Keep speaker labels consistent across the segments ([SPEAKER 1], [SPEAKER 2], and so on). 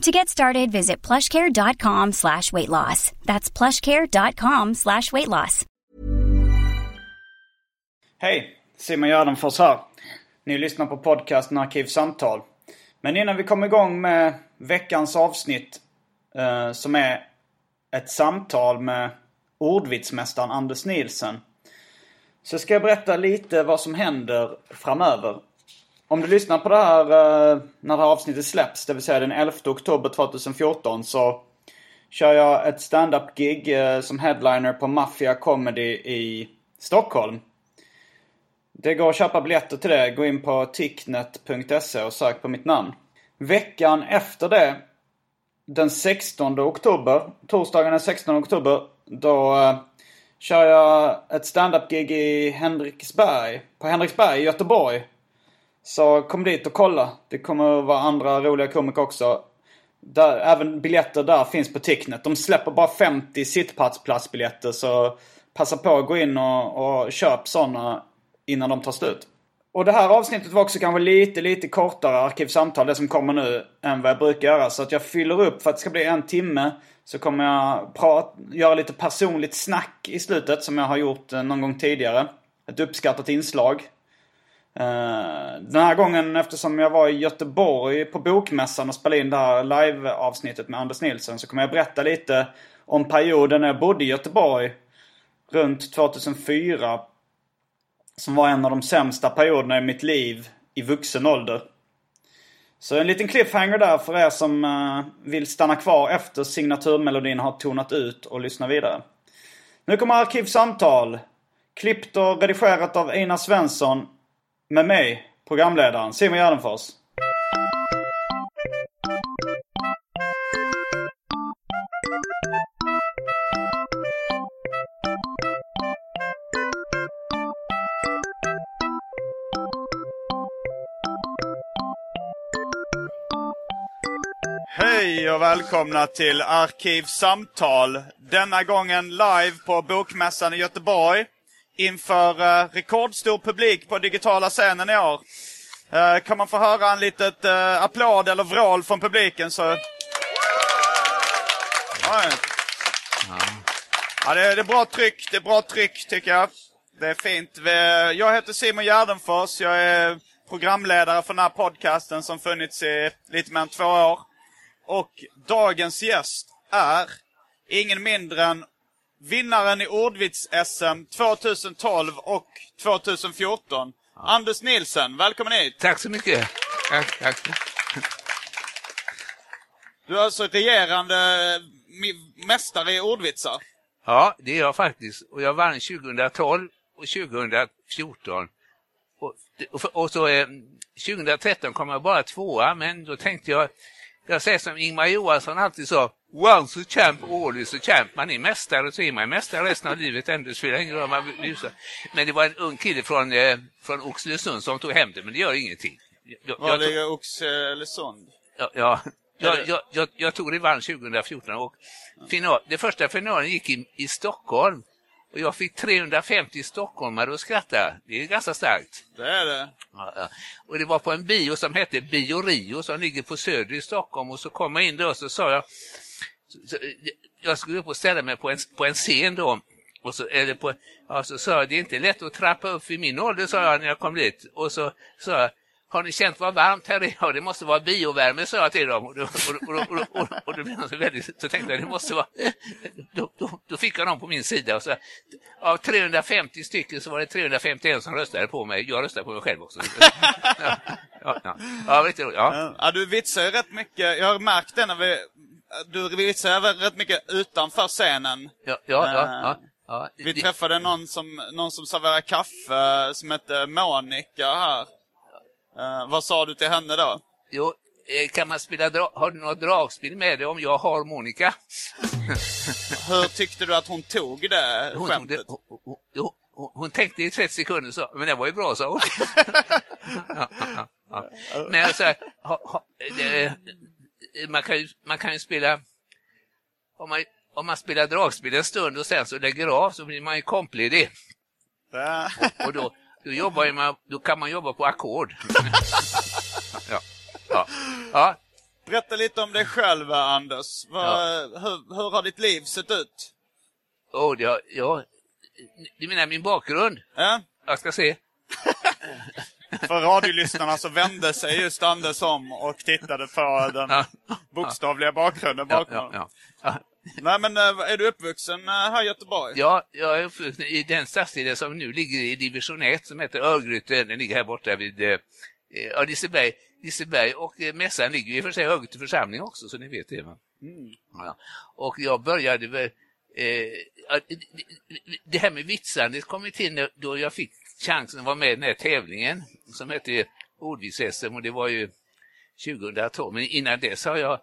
[SPEAKER 1] To get started, visit plushcare.com slash weight loss. That's plushcare.com slash weight loss.
[SPEAKER 2] Hej! Simon Gärdenfors här. Ni lyssnar på podcasten Arkivsamtal. Men innan vi kommer igång med veckans avsnitt eh, som är ett samtal med ordvitsmästaren Anders Nielsen. Så ska jag berätta lite vad som händer framöver. Om du lyssnar på det här eh, när det här avsnittet släpps, det vill säga den 11 oktober 2014, så kör jag ett stand-up-gig eh, som headliner på Mafia Comedy i Stockholm. Det går att köpa biljetter till det. Gå in på ticknet.se och sök på mitt namn. Veckan efter det, den 16 oktober, torsdagen den 16 oktober, då eh, kör jag ett stand-up-gig i Henriksberg, på Henriksberg i Göteborg. Så kom dit och kolla. Det kommer att vara andra roliga komiker också. Där, även biljetter där finns på Ticknet. De släpper bara 50 sittplatsbiljetter så passa på att gå in och, och köp sådana innan de tar slut. Och det här avsnittet var också kanske lite, lite kortare arkivsamtal, det som kommer nu, än vad jag brukar göra. Så att jag fyller upp för att det ska bli en timme. Så kommer jag prat, göra lite personligt snack i slutet som jag har gjort eh, någon gång tidigare. Ett uppskattat inslag. Eh, den här gången eftersom jag var i Göteborg på Bokmässan och spelade in det här live-avsnittet med Anders Nilsson så kommer jag berätta lite om perioden när jag bodde i Göteborg runt 2004. Som var en av de sämsta perioderna i mitt liv i vuxen ålder. Så en liten cliffhanger där för er som eh, vill stanna kvar efter signaturmelodin har tonat ut och lyssna vidare. Nu kommer Arkivsamtal. Klippt och redigerat av Einar Svensson. Med mig, programledaren Simon Gärdenfors. Hej och välkomna till Arkivsamtal. Denna gången live på Bokmässan i Göteborg. Inför eh, rekordstor publik på digitala scenen i år. Eh, kan man få höra en litet eh, applåd eller vrål från publiken så... Ja, ja det, är, det är bra tryck, det är bra tryck tycker jag. Det är fint. Jag heter Simon Gärdenfors, jag är programledare för den här podcasten som funnits i lite mer än två år. Och dagens gäst är ingen mindre än vinnaren i ordvits-SM 2012 och 2014. Anders Nilsen, välkommen hit!
[SPEAKER 3] Tack så mycket. Tack, tack.
[SPEAKER 2] Du är alltså regerande mästare i ordvitsar.
[SPEAKER 3] Ja, det är jag faktiskt. Och jag vann 2012 och 2014. Och, och, och så eh, 2013 kom jag bara tvåa, men då tänkte jag, jag säger som Ingmar Johansson alltid sa, once a champ, always a champ. Man är mästare så är man mästare resten av livet ändå, spelar ingen roll man busar. Men det var en ung kille från, eh, från Oxelösund som tog hem det, men det gör ingenting. Jag,
[SPEAKER 2] Var
[SPEAKER 3] jag,
[SPEAKER 2] ligger Oxelösund?
[SPEAKER 3] Ja, ja. Jag,
[SPEAKER 2] det-
[SPEAKER 3] jag, jag, jag tog revansch 2014 och final, det första finalen gick i, i Stockholm. Och jag fick 350 stockholmare att skratta. Det är ganska starkt.
[SPEAKER 2] Det är det.
[SPEAKER 3] Ja, ja. Och det var på en bio som hette Bio Rio som ligger på Söder i Stockholm och så kom jag in då och så sa jag så, så, jag skulle upp och ställa mig på en, på en scen då och så, eller på, ja, så sa jag det är inte lätt att trappa upp vid min ålder sa jag när jag kom dit och så sa jag har ni känt vad varmt här är? Ja, det måste vara biovärme, sa jag till dem. Och då, och, och, och, och, och då, blev de så, väldigt, så tänkte jag, det måste vara... Då, då, då fick jag dem på min sida. Och så, av 350 stycken så var det 351 som röstade på mig. Jag röstade på mig själv också. Ja, ja, ja. ja. Ja.
[SPEAKER 4] Ja, du vitsar ju rätt mycket. Jag har märkt det när vi... Du vitsar rätt mycket utanför scenen.
[SPEAKER 3] Ja, ja, ja, ja, ja.
[SPEAKER 4] Vi
[SPEAKER 3] Det-
[SPEAKER 4] träffade någon som, någon som serverar kaffe som hette Monica här. Eh, vad sa du till henne då?
[SPEAKER 3] Jo, eh, kan man spela har du något dragspel med dig om jag har Monica?
[SPEAKER 4] Hur tyckte du att hon tog det
[SPEAKER 3] Hon, tog
[SPEAKER 4] skämtet?
[SPEAKER 3] det, hon, hon, hon, hon, hon tänkte i 30 sekunder, så, men det var ju bra, sa hon. ja, ja, ja. Men alltså, ha, ha, det, man, kan ju, man kan ju spela... Om man, om man spelar dragspel en stund och sen så lägger av så blir man ju kompledig.
[SPEAKER 4] Det-
[SPEAKER 3] Och då, då, jobbar man, då kan man jobba på ackord. ja, ja, ja.
[SPEAKER 4] Berätta lite om dig själv, Anders. Vad, hur, hur har ditt liv sett ut?
[SPEAKER 3] Oh, har- ja. Du menar min bakgrund?
[SPEAKER 4] Ja?
[SPEAKER 3] Jag ska se.
[SPEAKER 4] För radiolyssnarna så vände sig just Anders om och tittade på den bokstavliga bakgrunden bakom.
[SPEAKER 3] ja, ja. Ja.
[SPEAKER 4] Nej men eh, är du uppvuxen eh, här i Göteborg?
[SPEAKER 3] Ja, jag är uppvuxen i den stadsdelen som nu ligger i division 1 som heter Örgryte. Den ligger här borta vid eh, ja, Liseberg. Liseberg och mässan ligger i och för sig i Örgryte församling också, så ni vet det. Va? Ja. Och jag började väl... Eh, det- här med vitsandet kom till då jag fick chansen att vara med i den här tävlingen som hette Ordvits-SM och det var ju 2012. Men innan dess har jag,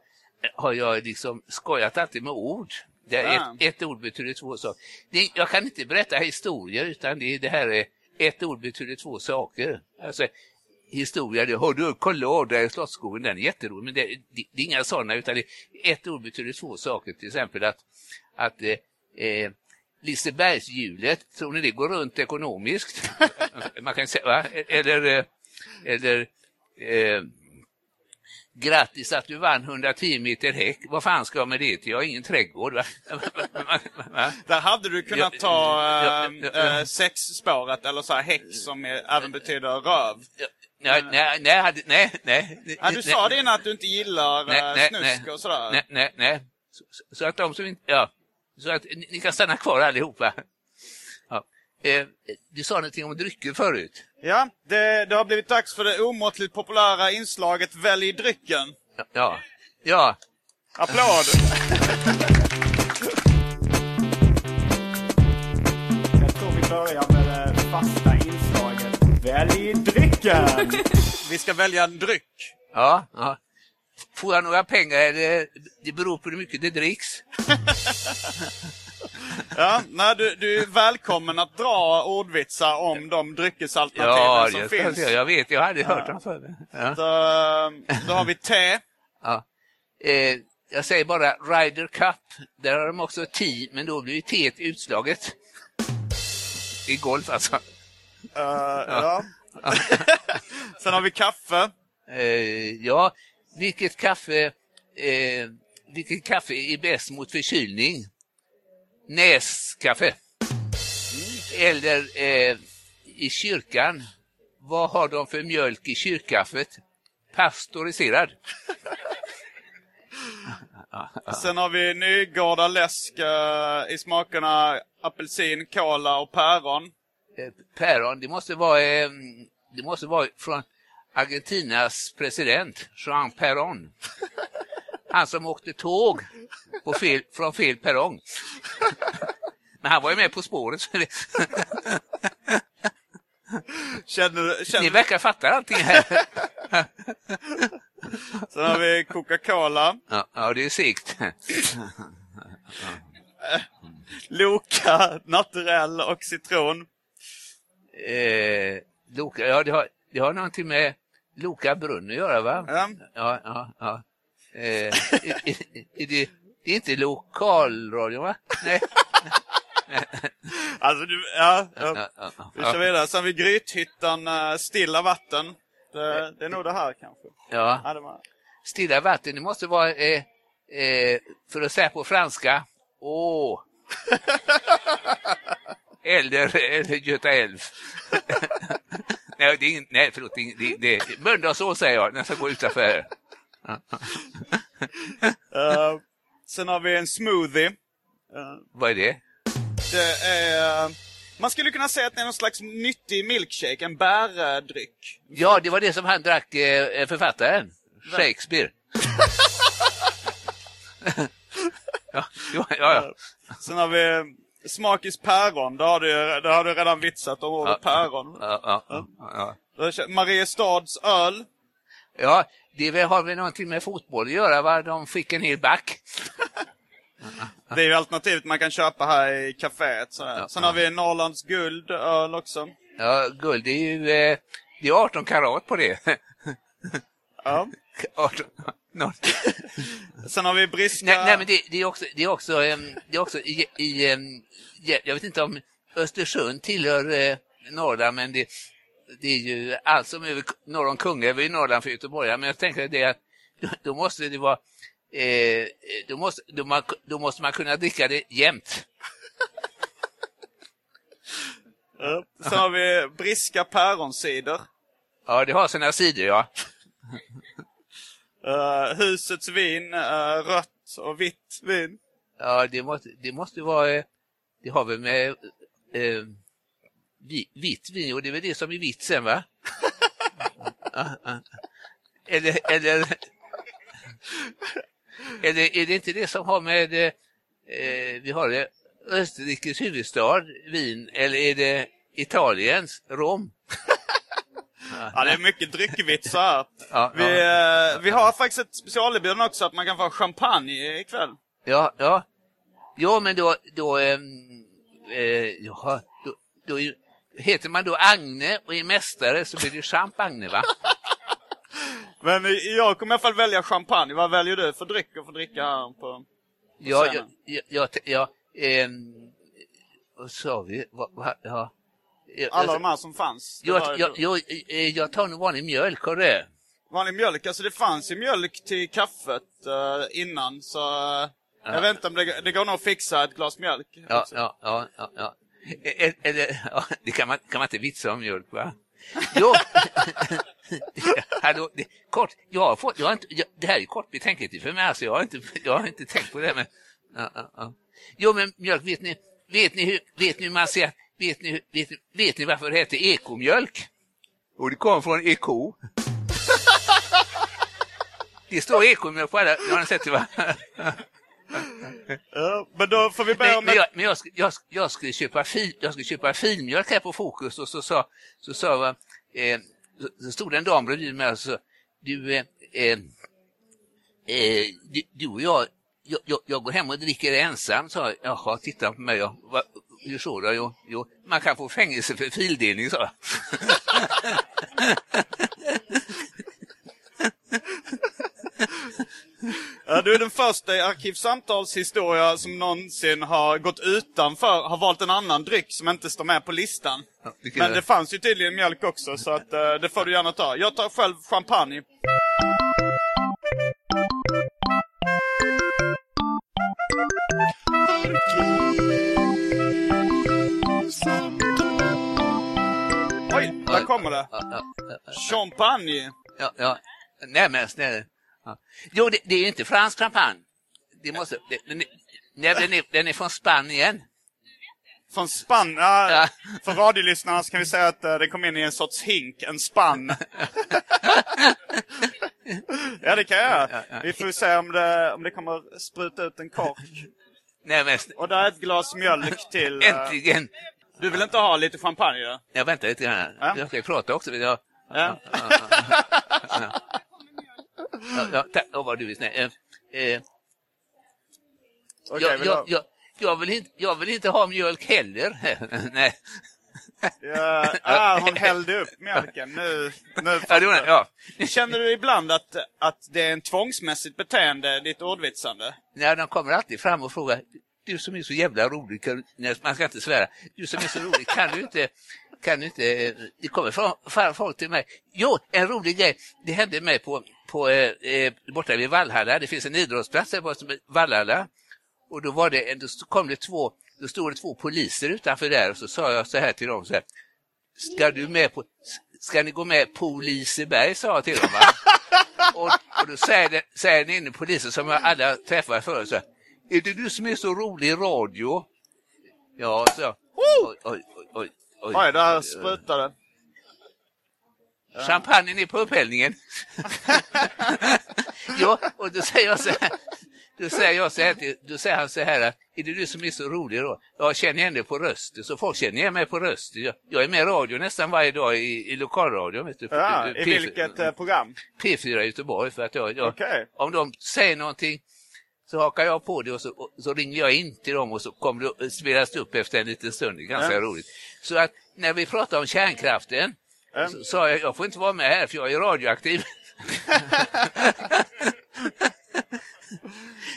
[SPEAKER 3] har jag liksom skojat alltid med ord. Det är
[SPEAKER 4] Ah.
[SPEAKER 3] ett, ett ord betyder två saker. Det, jag kan inte berätta historier utan det, det här är ett ord betyder två saker. Alltså, historia, det har du kollad där i Slottsskogen, den är jätterolig, men det, det, det är inga sådana utan det, ett ord betyder två saker, till exempel att, att eh, eh, Lisebergshjulet, tror ni det går runt ekonomiskt? Man kan säga, va? Eller, eh, eller eh, Grattis att du vann 110 meter häck. Vad fan ska jag med det till? Jag har ingen trädgård. Va? Va?
[SPEAKER 4] Där hade du kunnat ta
[SPEAKER 3] ja.
[SPEAKER 4] äh, sexspåret eller så här häck som är, även betyder röv.
[SPEAKER 3] Nej, nej, nej, nej, nej.
[SPEAKER 4] Ja, du sa det innan att du inte gillar
[SPEAKER 3] Nej, nej,
[SPEAKER 4] snusk
[SPEAKER 3] nej.
[SPEAKER 4] och sådär.
[SPEAKER 3] Nej, nej, nej. Så- så att de som inte, ja, så att ni, ni kan stanna kvar allihopa. Ja. Eh, du sa någonting om drycker förut.
[SPEAKER 4] Ja, det, det har blivit dags för det omåttligt populära inslaget Välj drycken.
[SPEAKER 3] Ja, ja,
[SPEAKER 4] Applåd!
[SPEAKER 5] Jag tror vi börjar med det fasta inslaget Välj drycken!
[SPEAKER 4] Vi ska välja en dryck.
[SPEAKER 3] ja, ja. Får jag några pengar eller det beror på hur mycket det dricks?
[SPEAKER 4] Ja, nej, du, du är välkommen att dra ordvitsar om de dryckesalternativen
[SPEAKER 3] Ja,
[SPEAKER 4] som finns.
[SPEAKER 3] finns. jag vet, jag har aldrig hört dem förr. Ja.
[SPEAKER 4] Så, då har vi te.
[SPEAKER 3] Ja. Eh, jag säger bara Ryder Cup. Där har de också T, men då blir ju T utslaget. I golf alltså.
[SPEAKER 4] eh, ja. Sen har vi kaffe.
[SPEAKER 3] Eh, ja, vilket kaffe, eh, vilket kaffe är bäst mot förkylning? Näskaffe. Eller eh, i kyrkan, vad har de för mjölk i kyrkkaffet? Pasteuriserad.
[SPEAKER 4] Sen har vi Nygårda läsk eh, i smakerna apelsin, kola och päron.
[SPEAKER 3] Eh, päron, det måste vara, eh, det måste vara från Argentinas president, Jean Perón. Han som åkte tåg på fel, från fel perrong. Men han var ju med På spåret. Så det,
[SPEAKER 4] Känner, du-
[SPEAKER 3] ni
[SPEAKER 4] känner,
[SPEAKER 3] verkar fatta allting här.
[SPEAKER 4] sen har vi Coca-Cola,
[SPEAKER 3] Ja, ja det är segt.
[SPEAKER 4] Loka, naturell och citron.
[SPEAKER 3] Eh, Loka, ja, det har, det har någonting med Loka brunn att göra, va?
[SPEAKER 4] Ja.
[SPEAKER 3] Ja, ja, ja. Eh, är, är, det, det är inte lokalradio, va? Nej.
[SPEAKER 4] Alltså, du, ja, ja. Vi kör vidare. Sen har vi Grythyttan, eh, stilla vatten. Det, det är nog det här kanske.
[SPEAKER 3] Ja.
[SPEAKER 4] Ja, det var...
[SPEAKER 3] Stilla vatten, det måste vara, eh, eh, för att säga på franska, åh. eller, eller Göta älv. Nej, det är ingen, nej förlåt. Det, är- det, det, Mölndalsås säger jag när jag ska gå utanför.
[SPEAKER 4] Eh, sen har vi en smoothie.
[SPEAKER 3] Vad är det?
[SPEAKER 4] Det är... eh, Man skulle kunna säga att det är någon slags nyttig milkshake, en bärdryck.
[SPEAKER 3] Ja, det var det som han drack, eh, författaren. Shakespeare. ja, ja, ja.
[SPEAKER 4] Sen har vi Smakis päron, det har du, det har du redan vitsat om ordet
[SPEAKER 3] Ja.
[SPEAKER 4] päron.
[SPEAKER 3] ja, ja, ja,
[SPEAKER 4] Mariestads öl.
[SPEAKER 3] ja det har väl någonting med fotboll att göra, va? De fick en hel back.
[SPEAKER 4] Det är ju alternativet man kan köpa här i kaféet. sådär. Sen har vi Norrlands guld öl också.
[SPEAKER 3] Ja, guld, det är ju eh, det är 18 karat på det.
[SPEAKER 4] Ja.
[SPEAKER 3] 18, no.
[SPEAKER 4] Sen har vi Briska...
[SPEAKER 3] nej, nej, men det, det är också, det är också, ehm, det är också i, i ehm, ja, jag vet inte om Östersund tillhör eh, Norrland, men det, det är ju allt som är över, norr om Kungälv är Norrland för göteborgare. Men jag tänker det att då, måste det vara eh, då, måste, då, man, då måste man kunna dricka det jämt.
[SPEAKER 4] Sen har vi Briska päronsider.
[SPEAKER 3] Ja, det har sina sidor, ja.
[SPEAKER 4] Uh, husets vin, uh, rött och vitt vin.
[SPEAKER 3] Ja, det måste, det måste vara, eh, det har väl med eh, vi- vitt vin, och det är väl det som är vitsen, va? Eller, eller, eller är det inte det som har med, eh, eh vi har det, Österrikes huvudstad, Wien, eller är det Italiens, Rom?
[SPEAKER 4] Ja, det är mycket dryckvitsar.
[SPEAKER 3] Ja,
[SPEAKER 4] Vi, eh, vi har faktiskt ett specialerbjudande också att man kan få champagne ikväll.
[SPEAKER 3] Ja, ja. Ja, men då, då, ehm, eh, ja, då, då heter man då Agne och är mästare så blir det champagne, va?
[SPEAKER 4] Men eh, jag kommer i alla fall välja champagne. Vad väljer du för dryck att få dricka här på...
[SPEAKER 3] Ja, jag,
[SPEAKER 4] scenen.
[SPEAKER 3] jag, jag, ja, ehm, vad sa vi? Va, va, ja. Jag-
[SPEAKER 4] Alla
[SPEAKER 3] alltså,
[SPEAKER 4] de här som fanns. Det
[SPEAKER 3] jag,
[SPEAKER 4] var-
[SPEAKER 3] jag, jag, eh, jag tar nog vanlig mjölk, du det?
[SPEAKER 4] Vanlig mjölk, alltså det fanns ju mjölk till kaffet eh, innan så... eh, Jag vet inte om det, det går nog att fixa ett glas mjölk.
[SPEAKER 3] Ja, ja, ja, ja, ja. E- Eller, ja, det kan man, kan man inte vitsa om mjölk, va? Jo, Hallå, det, kort, jag har fått, jag har inte, jag, det här är kort betänketid för mig, alltså, jag, har inte, jag har inte tänkt på det. Men, ja, ja, ja. Jo, men mjölk, vet ni, vet ni hur, vet ni hur man säger, vet ni, vet, vet ni varför det heter ekomjölk? Och det kommer från eko. Det står ekomjölk på alla, har ni sett det va?
[SPEAKER 4] Ja, men då får vi börja
[SPEAKER 3] Men,
[SPEAKER 4] med...
[SPEAKER 3] men, jag, men jag, jag, jag, skulle köpa fil, jag skulle köpa filmjölk här på Fokus och så sa, så sa va, eh, så, så stod det en dam bredvid mig och så du, eh, eh, eh, du, du och jag, jag, jag, jag går hem och dricker ensam, sa jag. Jaha, titta på mig. Ja. Hur så då? Jo, jo, man kan få fängelse för fildelning, sa jag.
[SPEAKER 4] Ja, du är den första i Arkivsamtals historia som någonsin har gått utanför, har valt en annan dryck som inte står med på listan.
[SPEAKER 3] Ja, det
[SPEAKER 4] Men det fanns ju tydligen mjölk också, så att, eh, det får du gärna ta. Jag tar själv champagne. Oj, där kommer det. Champagne.
[SPEAKER 3] Ja, ja. Nej men snälla. Ja. Jo, det, det är ju inte fransk champagne. Det måste, det, den, är, nej, den, är, den är från Spanien.
[SPEAKER 4] Från spann. Ja,
[SPEAKER 3] Ja.
[SPEAKER 4] För radiolyssnarna så kan vi säga att eh, det kom in i en sorts hink, en spann. ja, det kan jag göra. Vi får se om det, om det kommer spruta ut en kork.
[SPEAKER 3] Nej men
[SPEAKER 4] Och där är ett glas mjölk till. eh,
[SPEAKER 3] äntligen.
[SPEAKER 4] Du vill inte ha lite champagne? Ja?
[SPEAKER 3] Jag väntar lite grann.
[SPEAKER 4] Ja.
[SPEAKER 3] Jag ska prata också. Jag,
[SPEAKER 4] Ja.
[SPEAKER 3] ja, tack. Åh, vad du är snäll. Eh, eh,
[SPEAKER 4] Okej,
[SPEAKER 3] jag,
[SPEAKER 4] vill
[SPEAKER 3] jag, jag, jag, vill inte, jag vill inte ha mjölk heller. Nej.
[SPEAKER 4] Ja, ah, hon hällde upp mjölken. Nu, nu
[SPEAKER 3] Ja, det ja.
[SPEAKER 4] Känner du ibland att, att det är en tvångsmässigt beteende, ditt ordvitsande?
[SPEAKER 3] Nej, de kommer alltid fram och frågar, du som är så jävla rolig, kan, man ska inte svära, du som är så rolig, kan du inte, kan du inte, det kommer fram folk till mig. Jo, en rolig grej, det hände mig på, på eh, eh, borta vid Vallhalla, det finns en idrottsplats där borta som Vallhalla, och då var det, då kom det två, då stod det två poliser utanför där och så sa jag så här till dem så här, ska du med på, ska ni gå med på Liseberg, sa jag till dem. Och, och då säger, den, säger den inne polisen som jag alla träffat förut, så här, är det du som är så rolig i radio? Ja, så jag. Oj, oj, oj, oj, oj.
[SPEAKER 4] Oj, där sprutar det.
[SPEAKER 3] Champagnen är på upphällningen. ja, och då säger jag så här. Då säger, jag så här till, då säger han så här, är det du som är så rolig då? Jag känner igen dig på rösten, så folk känner igen mig på rösten. Jag, jag är med i radio nästan varje dag i, i lokalradion. Vet du,
[SPEAKER 4] Ja,
[SPEAKER 3] P-
[SPEAKER 4] I vilket eh, program?
[SPEAKER 3] P4 i Göteborg. För att jag, jag,
[SPEAKER 4] Okej.
[SPEAKER 3] Om de säger någonting så hakar jag på det och så, och så ringer jag in till dem och så kommer det spelas det upp efter en liten stund. Det är ganska
[SPEAKER 4] Ja.
[SPEAKER 3] roligt. Så att när vi pratar om kärnkraften
[SPEAKER 4] Ja.
[SPEAKER 3] så sa jag jag får inte vara med här för jag är radioaktiv.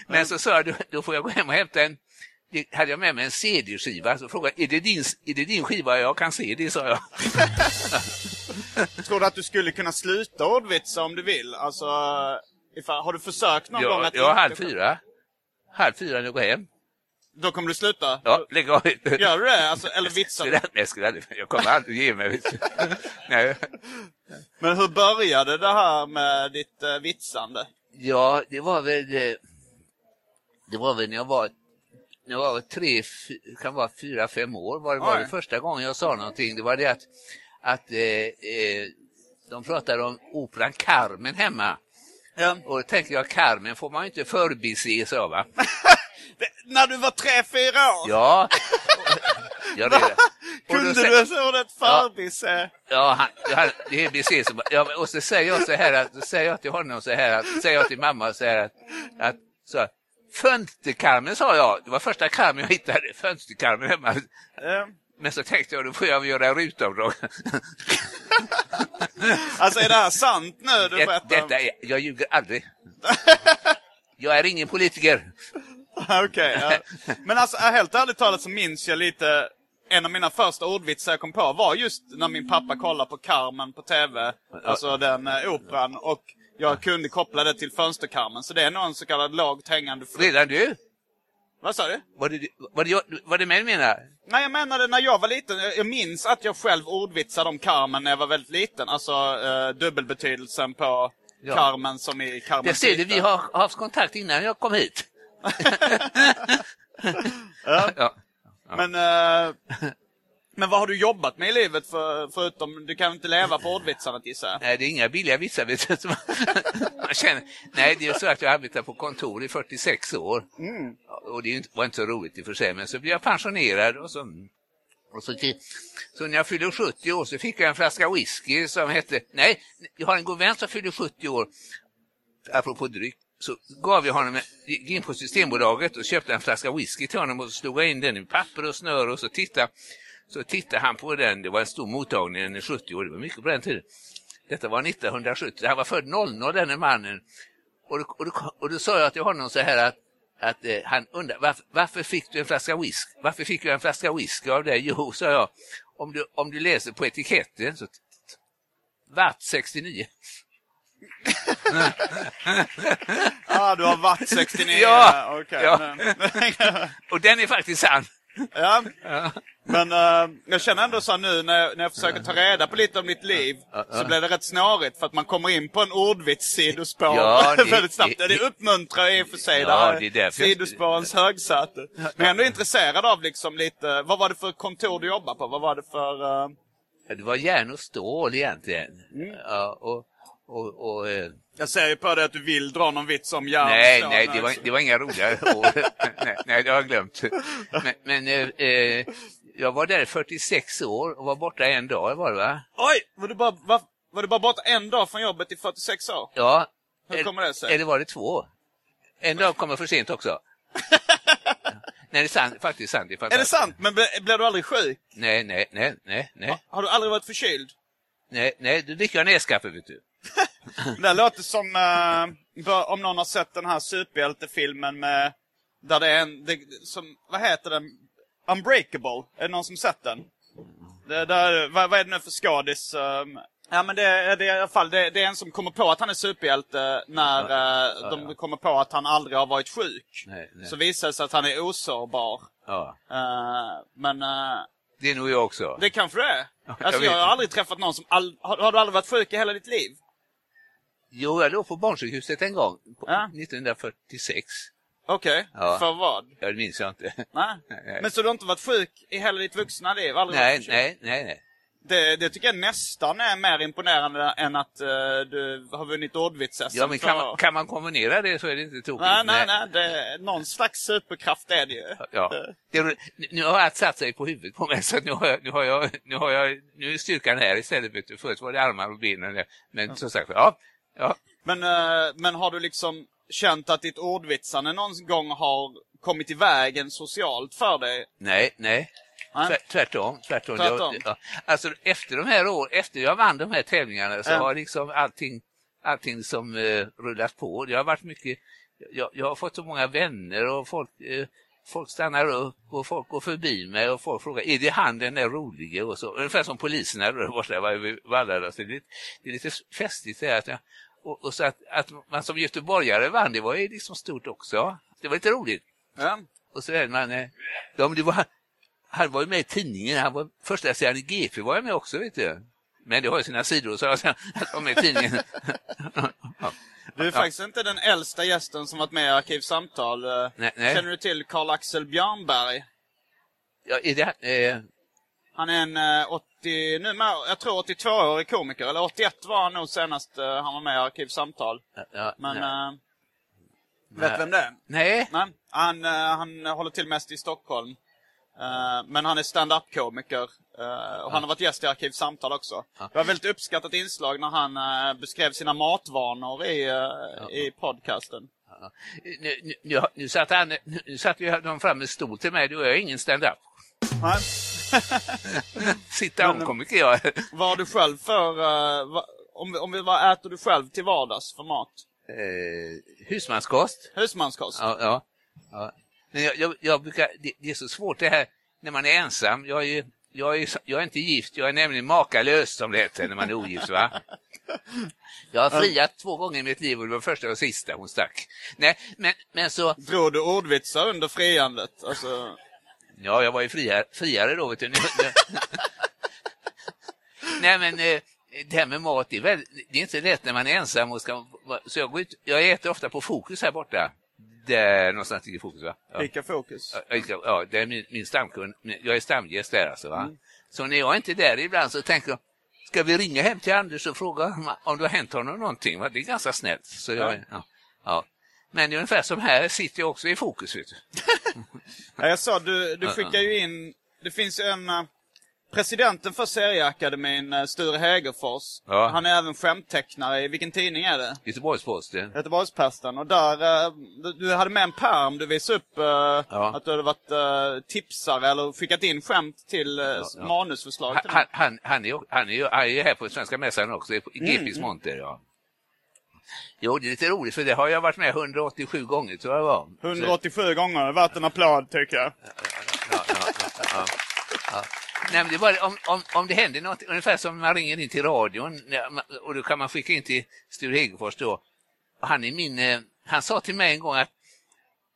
[SPEAKER 3] Men så sa jag då, då får jag gå hem och hämta en det hade jag med mig en CD-skiva, så frågade är det din, är det din skiva? Jag kan se det, sa jag.
[SPEAKER 4] Tror du att du skulle kunna sluta ordvitsa om du vill? Alltså, ifall, har du försökt någon gång
[SPEAKER 3] Jag,
[SPEAKER 4] att
[SPEAKER 3] jag halv fyra. Halv fyra när jag går hem.
[SPEAKER 4] Då kommer du sluta?
[SPEAKER 3] Ja, lägg av.
[SPEAKER 4] Gör du det? Alltså, eller vitsar
[SPEAKER 3] skulle
[SPEAKER 4] du?
[SPEAKER 3] jag, skulle aldrig, jag kommer aldrig ge mig. Nej.
[SPEAKER 4] Men hur började det här med ditt uh, vitsande?
[SPEAKER 3] Ja, det var väl eh, det var väl när jag var när jag var tre, kan vara fyra, fem år var det, var det första gången jag sa någonting. Det var det att, att eh, eh, de pratade om operan Carmen hemma.
[SPEAKER 4] Ja.
[SPEAKER 3] Och då tänkte jag, Carmen får man ju inte förbise, så va?
[SPEAKER 4] När du var tre, fyra år?
[SPEAKER 3] Ja. ja det, är det. Och då
[SPEAKER 4] Kunde du så ett förbise?
[SPEAKER 3] Ja, han, han, det är precis som, ja, och så säger jag så här, att, så säger jag till honom så här, att, säger jag till mamma så här att, att så, fönsterkarmen sa jag, det var första karmen jag hittade, fönsterkarmen hemma.
[SPEAKER 4] Ja.
[SPEAKER 3] Men så tänkte jag, då får jag göra rutavdrag.
[SPEAKER 4] Alltså är det här sant nu du
[SPEAKER 3] Det,
[SPEAKER 4] berättar?
[SPEAKER 3] detta är, jag ljuger aldrig. Jag är ingen politiker.
[SPEAKER 4] Okej, ja. Men alltså helt ärligt talat så minns jag lite en av mina första ordvitsar jag kom på var just när min pappa kollade på Carmen på TV, alltså den eh, operan, och jag kunde koppla det till fönsterkarmen. Så det är nog en så kallad lågt hängande frukt.
[SPEAKER 3] Redan du?
[SPEAKER 4] Vad sa du?
[SPEAKER 3] Var det, det, var det du menar?
[SPEAKER 4] Nej, jag menade när jag var liten. Jag jag minns att jag själv ordvitsade om Carmen när jag var väldigt liten. Alltså eh, dubbelbetydelsen på
[SPEAKER 3] Ja.
[SPEAKER 4] Carmen som i Carmen
[SPEAKER 3] Det ser du, vi har haft kontakt innan jag kom hit.
[SPEAKER 4] Ja.
[SPEAKER 3] Ja.
[SPEAKER 4] Men, eh, men vad har du jobbat med i livet för, förutom, du kan inte leva på ordvitsarna gissar?
[SPEAKER 3] Nej, det är inga billiga vitsar. man känner. Nej, det är så att jag arbetar på kontor i 46 år. Ja, Och det var inte så roligt i och för sig, men så blev jag pensionerad och så, och så, så när jag fyllde 70 år så fick jag en flaska whisky som hette, nej, jag har en god vän som fyllde 70 år, apropå dryck, så gav jag honom, gick in på Systembolaget och köpte en flaska whisky till honom och så slog jag in den i papper och snöre och så tittade, så tittade han på den, det var en stor mottagning, en 70 år, det var mycket på den tiden. Detta var 1970, han var född 00 denne mannen. Och då, och, då, och då sa jag till honom så här att, att eh, han undrar varför, varför fick du en flaska whisky? Varför fick du en flaska whisky av dig? Jo, sa jag, om du, om du läser på etiketten så Watt 69.
[SPEAKER 4] Ah, du har varit 69.
[SPEAKER 3] Ja,
[SPEAKER 4] okej.
[SPEAKER 3] ja. Och den är faktiskt sann.
[SPEAKER 4] Ja. Men eh, jag känner ändå så nu när jag, när jag försöker ta reda på lite om mitt liv så blir det rätt snårigt för att man kommer in på en ordvits-sidospår
[SPEAKER 3] Ja, det-
[SPEAKER 4] väldigt snabbt.
[SPEAKER 3] det-
[SPEAKER 4] Det, det uppmuntrar i och för sig.
[SPEAKER 3] Ja,
[SPEAKER 4] där
[SPEAKER 3] det är därför jag-
[SPEAKER 4] sidospårens högsäte. Men jag är ändå intresserad av liksom lite, vad var det för kontor du jobbar på? Vad var det för...
[SPEAKER 3] Ja, Det var järn och stål egentligen.
[SPEAKER 4] Mm.
[SPEAKER 3] Ja, och, och, och, eh,
[SPEAKER 4] Jag ser ju på dig att du vill dra någon vits om järn.
[SPEAKER 3] nej, nej, det var, det var inga roliga år. nej, nej, det har jag glömt. Men, men eh, eh, jag var där i 46 år och var borta en dag var det va?
[SPEAKER 4] Oj! Var du, bara, var, var du bara borta en dag från jobbet i 46 år?
[SPEAKER 3] Ja.
[SPEAKER 4] Hur kommer det sig?
[SPEAKER 3] Eller var det två? En dag kommer för sent också. nej, det är sant, faktiskt sant.
[SPEAKER 4] Är det sant? Men ble- blev du aldrig sjuk?
[SPEAKER 3] Nej, nej, nej, nej, nej,
[SPEAKER 4] Har du aldrig varit förkyld?
[SPEAKER 3] nej, nej, du dricker jag näskaffe vet du.
[SPEAKER 4] Det låter som eh, om någon har sett den här superhjältefilmen med där det är en, det, som, vad heter den? Unbreakable. Är det någon som sett den? Det, där, vad, vad är det nu för skådis? ehm? ja men det, är- det är i alla fall, det, det är en som kommer på att han är superhjälte när eh, de kommer på att han aldrig har varit sjuk.
[SPEAKER 3] Nej, nej.
[SPEAKER 4] Så visar det sig att han är osårbar.
[SPEAKER 3] Ja.
[SPEAKER 4] Eh, men, eh,
[SPEAKER 3] Det är nog jag också.
[SPEAKER 4] Det kanske det är. Alltså
[SPEAKER 3] vet
[SPEAKER 4] jag har aldrig träffat någon som... All... Har, har du aldrig varit sjuk i hela ditt liv?
[SPEAKER 3] Jo, jag låg på barnsjukhuset en gång.
[SPEAKER 4] Ja.
[SPEAKER 3] 1946.
[SPEAKER 4] Okej,
[SPEAKER 3] Ja.
[SPEAKER 4] för vad?
[SPEAKER 3] Ja, det minns jag inte.
[SPEAKER 4] Nej. Men så du har inte varit sjuk i hela ditt vuxna liv? Aldrig
[SPEAKER 3] nej, nej, nej, nej.
[SPEAKER 4] Det, det tycker jag nästan är mer imponerande än att eh, du har vunnit Ordvits-SM
[SPEAKER 3] Ja, men kan man, kan man kombinera det så är det inte tokigt.
[SPEAKER 4] Nej, nej, nej. Det, någon slags superkraft är det ju.
[SPEAKER 3] Ja. Det, är- nu- har allt satt sig på huvudet på mig så nu har jag, nu har jag, nu har jag, nu är styrkan här istället. Förut var det armar och benen. Men som sagt, ja. Ja.
[SPEAKER 4] Men, eh, men har du liksom känt att ditt ordvitsande någon gång har kommit i vägen socialt för dig?
[SPEAKER 3] Nej, nej.
[SPEAKER 4] Nej.
[SPEAKER 3] Tvärt, tvärtom. tvärtom.
[SPEAKER 4] Tvärtom.
[SPEAKER 3] Jag, ja. Alltså efter de här åren, efter jag vann de här tävlingarna så
[SPEAKER 4] Ja.
[SPEAKER 3] har liksom allting, allting som eh, rullat på. Det har varit mycket, jag, jag har fått så många vänner och folk, eh, folk stannar upp och folk går förbi mig och folk frågar, är det han den där rolige? Och så, ungefär som poliserna där borta vid Vallada. Så det, är lite- det är lite festligt det här. Att jag, och, och så att, att man som göteborgare vann, det var ju liksom stort också. Det var lite roligt.
[SPEAKER 4] Ja.
[SPEAKER 3] Och så man, eh, ja, men det var, han var ju med i tidningen, han var första sidan i GP var jag med också vet du. Men det har ju sina sidor så jag var med i tidningen. ja.
[SPEAKER 4] Du är faktiskt inte den äldsta gästen som varit med i Arkivsamtal. Eh,
[SPEAKER 3] Nej, nej.
[SPEAKER 4] Känner du till Karl-Axel Björnberg?
[SPEAKER 3] Ja, är det, eh,
[SPEAKER 4] Han är en eh, 80, numera, jag tror 82-årig komiker, eller 81 var han nog senast eh, han var med i Arkivsamtal.
[SPEAKER 3] ja,
[SPEAKER 4] Men,
[SPEAKER 3] nej.
[SPEAKER 4] eh, vet du vem det är?
[SPEAKER 3] nej.
[SPEAKER 4] Nej, han, eh, han håller till mest i Stockholm. Eh, men han är stand-up-komiker. eh, och han har varit gäst i Arkivsamtal också. Det var väldigt uppskattat inslag när han eh, beskrev sina matvanor i, eh, i podcasten.
[SPEAKER 3] Ja. Nu, nu, nu, nu satt han, nu, nu satt ju de fram en stol till mig, då är jag ingen stand-up.
[SPEAKER 4] Nej.
[SPEAKER 3] Sitta om komiker jag.
[SPEAKER 4] Vad har du själv för... va, om, om vi, vad äter du själv till vardags för mat?
[SPEAKER 3] Eh, husmanskost.
[SPEAKER 4] Husmanskost?
[SPEAKER 3] Ja, ja. ja. Men jag, jag, jag brukar, det, det är så svårt det här när man är ensam. Jag är, ju- jag är, jag är inte gift, jag är nämligen makalös som det heter när man är ogift. Va? Jag har friat två gånger i mitt liv och det var första och sista hon stack. Nej, men, men så,
[SPEAKER 4] Drog du ordvitsar under friandet? Alltså,
[SPEAKER 3] ja jag var ju friare, friare då vet du. Nej men eh, det här med mat, det är, väl, det är inte lätt när man är ensam. Och ska, så jag, går ut, jag äter ofta på Fokus här borta. Där någonstans ligger Fokus va? Ja.
[SPEAKER 4] Pika fokus.
[SPEAKER 3] Ja, Ja, det är min, min stamkund. Jag är stamgäst där alltså. Va? Så när jag inte är där ibland så tänker jag, ska vi ringa hem till Anders och fråga om- om det har hänt honom någonting? Va? Det är ganska snällt. Så jag, ja. Ja, Men det är ungefär som här sitter jag också i fokus. Vet du.
[SPEAKER 4] Ja, jag sa, du, du skickar ju in... Det finns en... eh, presidenten för Serieakademin, eh, Sture Hägerfors.
[SPEAKER 3] Ja.
[SPEAKER 4] Han är även skämttecknare i, vilken tidning är det?
[SPEAKER 3] Göteborgs-Posten.
[SPEAKER 4] Göteborgs-Posten. Och där, eh, du- hade med en pärm, du visade upp eh, att du hade varit tipsare eller skickat in skämt till
[SPEAKER 3] ja.
[SPEAKER 4] manusförslag
[SPEAKER 3] Han,
[SPEAKER 4] till
[SPEAKER 3] han, han, han, är, han, är, ju- han är ju här på Svenska Mässan också, i GPs monter. Ja. Jo, det är lite roligt för det har jag varit med 187 gånger tror jag det var. Så-
[SPEAKER 4] 187 gånger, värt en applåd tycker jag.
[SPEAKER 3] ja, ja, ja. Nej, det bara, om, om, om det händer något, ungefär som man ringer in till radion och då kan man skicka in till Sture Hegerfors då. Han, är min, eh, han sa till mig en gång att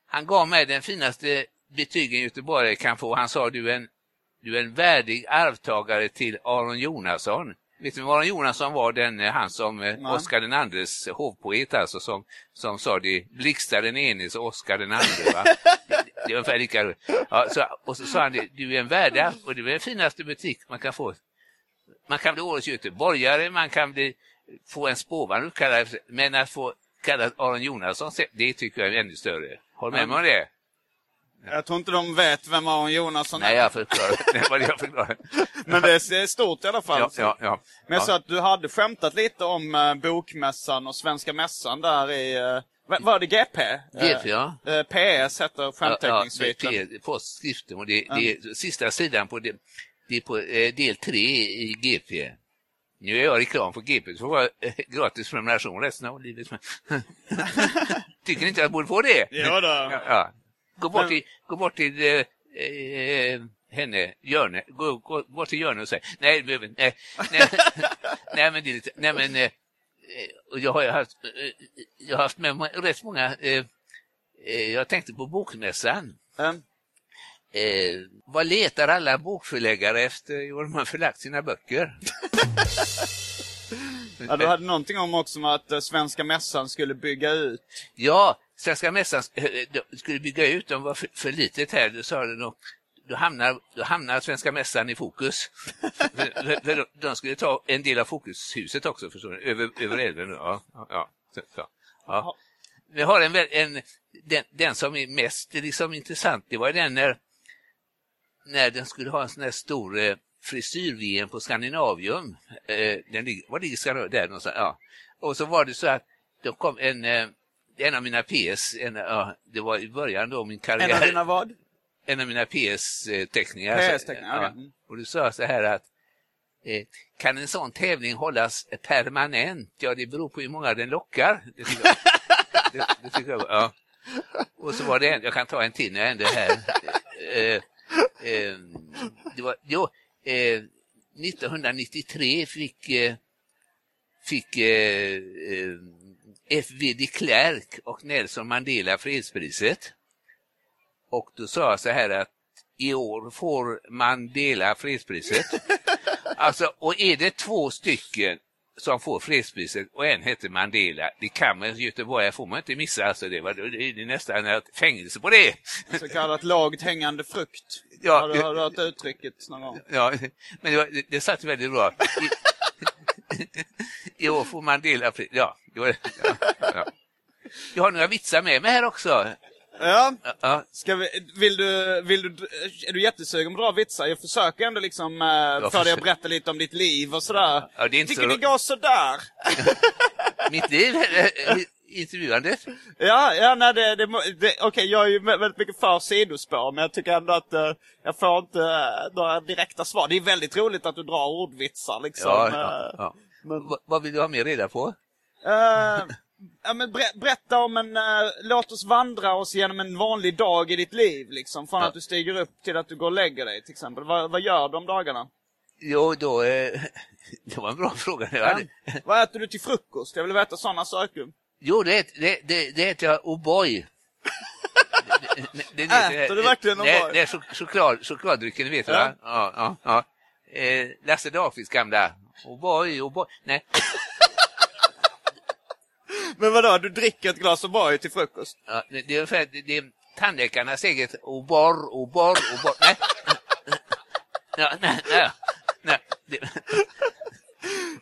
[SPEAKER 3] han gav mig den finaste betygen Göteborg kan få. Han sa du är en, du är en värdig arvtagare till Aron Jonasson. Vet vem Aron Jonasson var? Den, eh, han som eh,
[SPEAKER 4] Nej.
[SPEAKER 3] Oscar den andres hovpoet alltså som, som sa det blixtar den enes och Oscar den andre. Va? Det, det är ungefär lika ja, så, Och så sa han det, du är en värdig och det är den finaste butik man kan få. Man kan bli årets göteborgare, man kan bli, få en spårvagn uppkallad men att få kallat Aron Jonasson, det tycker jag är ännu större. Håll med mig om det?
[SPEAKER 4] Jag tror inte de vet vem Aron Jonasson är.
[SPEAKER 3] Nej, jag förklarar.
[SPEAKER 4] Men det är stort i alla fall.
[SPEAKER 3] Ja, ja, ja.
[SPEAKER 4] Men jag
[SPEAKER 3] ja.
[SPEAKER 4] sa att du hade skämtat lite om eh, Bokmässan och Svenska Mässan där i... Uh, var det GP?
[SPEAKER 3] GP, ja.
[SPEAKER 4] Eh, PS heter
[SPEAKER 3] Ja,
[SPEAKER 4] skämtteckningssviten.
[SPEAKER 3] ja, är postskriften och det, det är sista sidan på, det, det är på eh, del tre i GP. Nu är jag reklam för GP, så får jag eh, gratis prenumeration resten av livet. Tycker ni inte jag borde få det?
[SPEAKER 4] Ja, då.
[SPEAKER 3] Ja, ja. Gå bort till, gå bort till eh, eh, henne, Jörne, gå, gå bort till Jörne och säg nej, nej, nej, nej, men det är lite, nej men, eh, eh, jag har haft, eh, jag har haft med mig rätt många, eh, jag tänkte på bokmässan.
[SPEAKER 4] Eh,
[SPEAKER 3] Eh, vad letar alla bokförläggare efter var de har förlagt sina böcker?
[SPEAKER 4] Ja, du hade någonting om också om att eh, Svenska Mässan skulle bygga ut.
[SPEAKER 3] Ja, Svenska Mässan eh, de skulle bygga ut, de var för, för litet här, då sa de då, då hamnar, då hamnar Svenska Mässan i fokus. de- de skulle ta en del av Fokushuset också, förstår du, över, över älven. Ja, ja, ja, ja. Vi har en, en den, den som är mest liksom, intressant, det var den när, när den skulle ha en sån här stor eh, frisyr-VM på Skandinavium. Eh, den ligger, var ligger Skandinavium? Där någonstans, ja. Och så var det så att det kom en, eh, en av mina PS, en, ja, det var i början då min karriär.
[SPEAKER 4] En av dina vad?
[SPEAKER 3] en av mina PS-teckningar.
[SPEAKER 4] PS-teckningar, okej. Mm.
[SPEAKER 3] Och du sa så här att eh, kan en sån tävling hållas permanent? Ja, det beror på hur många den lockar. Det tycker jag. det, det tycker jag ja. Och så var det en, jag kan ta en till när jag ändå är här. Eh, eh, det var, jo, eh, 1993 fick, eh, fick eh, eh, F.V. de Klerk och Nelson Mandela fredspriset. Och då sa jag så här att i år får Mandela fredspriset. alltså, och är det två stycken som får fredspriset och en heter Mandela, det kan man Göteborg får man inte missa. Alltså det, var, det är nästan ett fängelse på det.
[SPEAKER 4] Så kallat lågt hängande frukt.
[SPEAKER 3] Ja,
[SPEAKER 4] har, du, har du hört uttrycket någon gång?
[SPEAKER 3] Ja, men det, var, det, det satt väldigt bra. I, I år får Mandela Ja, jo, ja, ja. Jag har några vitsar med mig här också.
[SPEAKER 4] Ja.
[SPEAKER 3] Ja,
[SPEAKER 4] Ska vi, vill du, vill du, är du jättesugen på dra vitsar? Jag försöker ändå liksom eh, för dig att berätta lite om ditt liv och sådär.
[SPEAKER 3] Ja, det är inte
[SPEAKER 4] Tycker
[SPEAKER 3] så-
[SPEAKER 4] det går sådär?
[SPEAKER 3] mitt liv, intervjuandet.
[SPEAKER 4] Ja, ja nej, det, det, det okej, jag är ju vä- väldigt mycket för sidospår, men jag tycker ändå att eh, jag får inte uh, några direkta svar. Det är väldigt roligt att du drar ordvitsar liksom.
[SPEAKER 3] Ja,
[SPEAKER 4] eh.
[SPEAKER 3] ja, ja.
[SPEAKER 4] men-
[SPEAKER 3] Va- Vad vill du ha mer reda på?
[SPEAKER 4] Eh, ja, men ber, berätta om en, eh, låt oss vandra oss genom en vanlig dag i ditt liv liksom. Från
[SPEAKER 3] Ja.
[SPEAKER 4] att du stiger upp till att du går och lägger dig till exempel. Vad, vad gör du om dagarna?
[SPEAKER 3] Jo, då... Eh, det var en bra fråga.
[SPEAKER 4] Ja. Vad äter du till frukost? Jag vill veta sådana saker.
[SPEAKER 3] jo, det, det, det, det heter jag O'boy. Det- det- det-
[SPEAKER 4] Äter du verkligen O'boy?
[SPEAKER 3] Det är chok- choklad, chokladdrycken, vet du
[SPEAKER 4] Ja.
[SPEAKER 3] va? Ja, ja, ja. Eh, Lasse Dahlqvists gamla O'boy, O'boy. Nej,
[SPEAKER 4] Men vadå, du dricker ett glas O'boy till frukost?
[SPEAKER 3] ja, det, det är ungefär, det, det är tandläkarnas eget O'bor, O'bor, O'bor. Nej. Ja, nej, nej. nej. Det,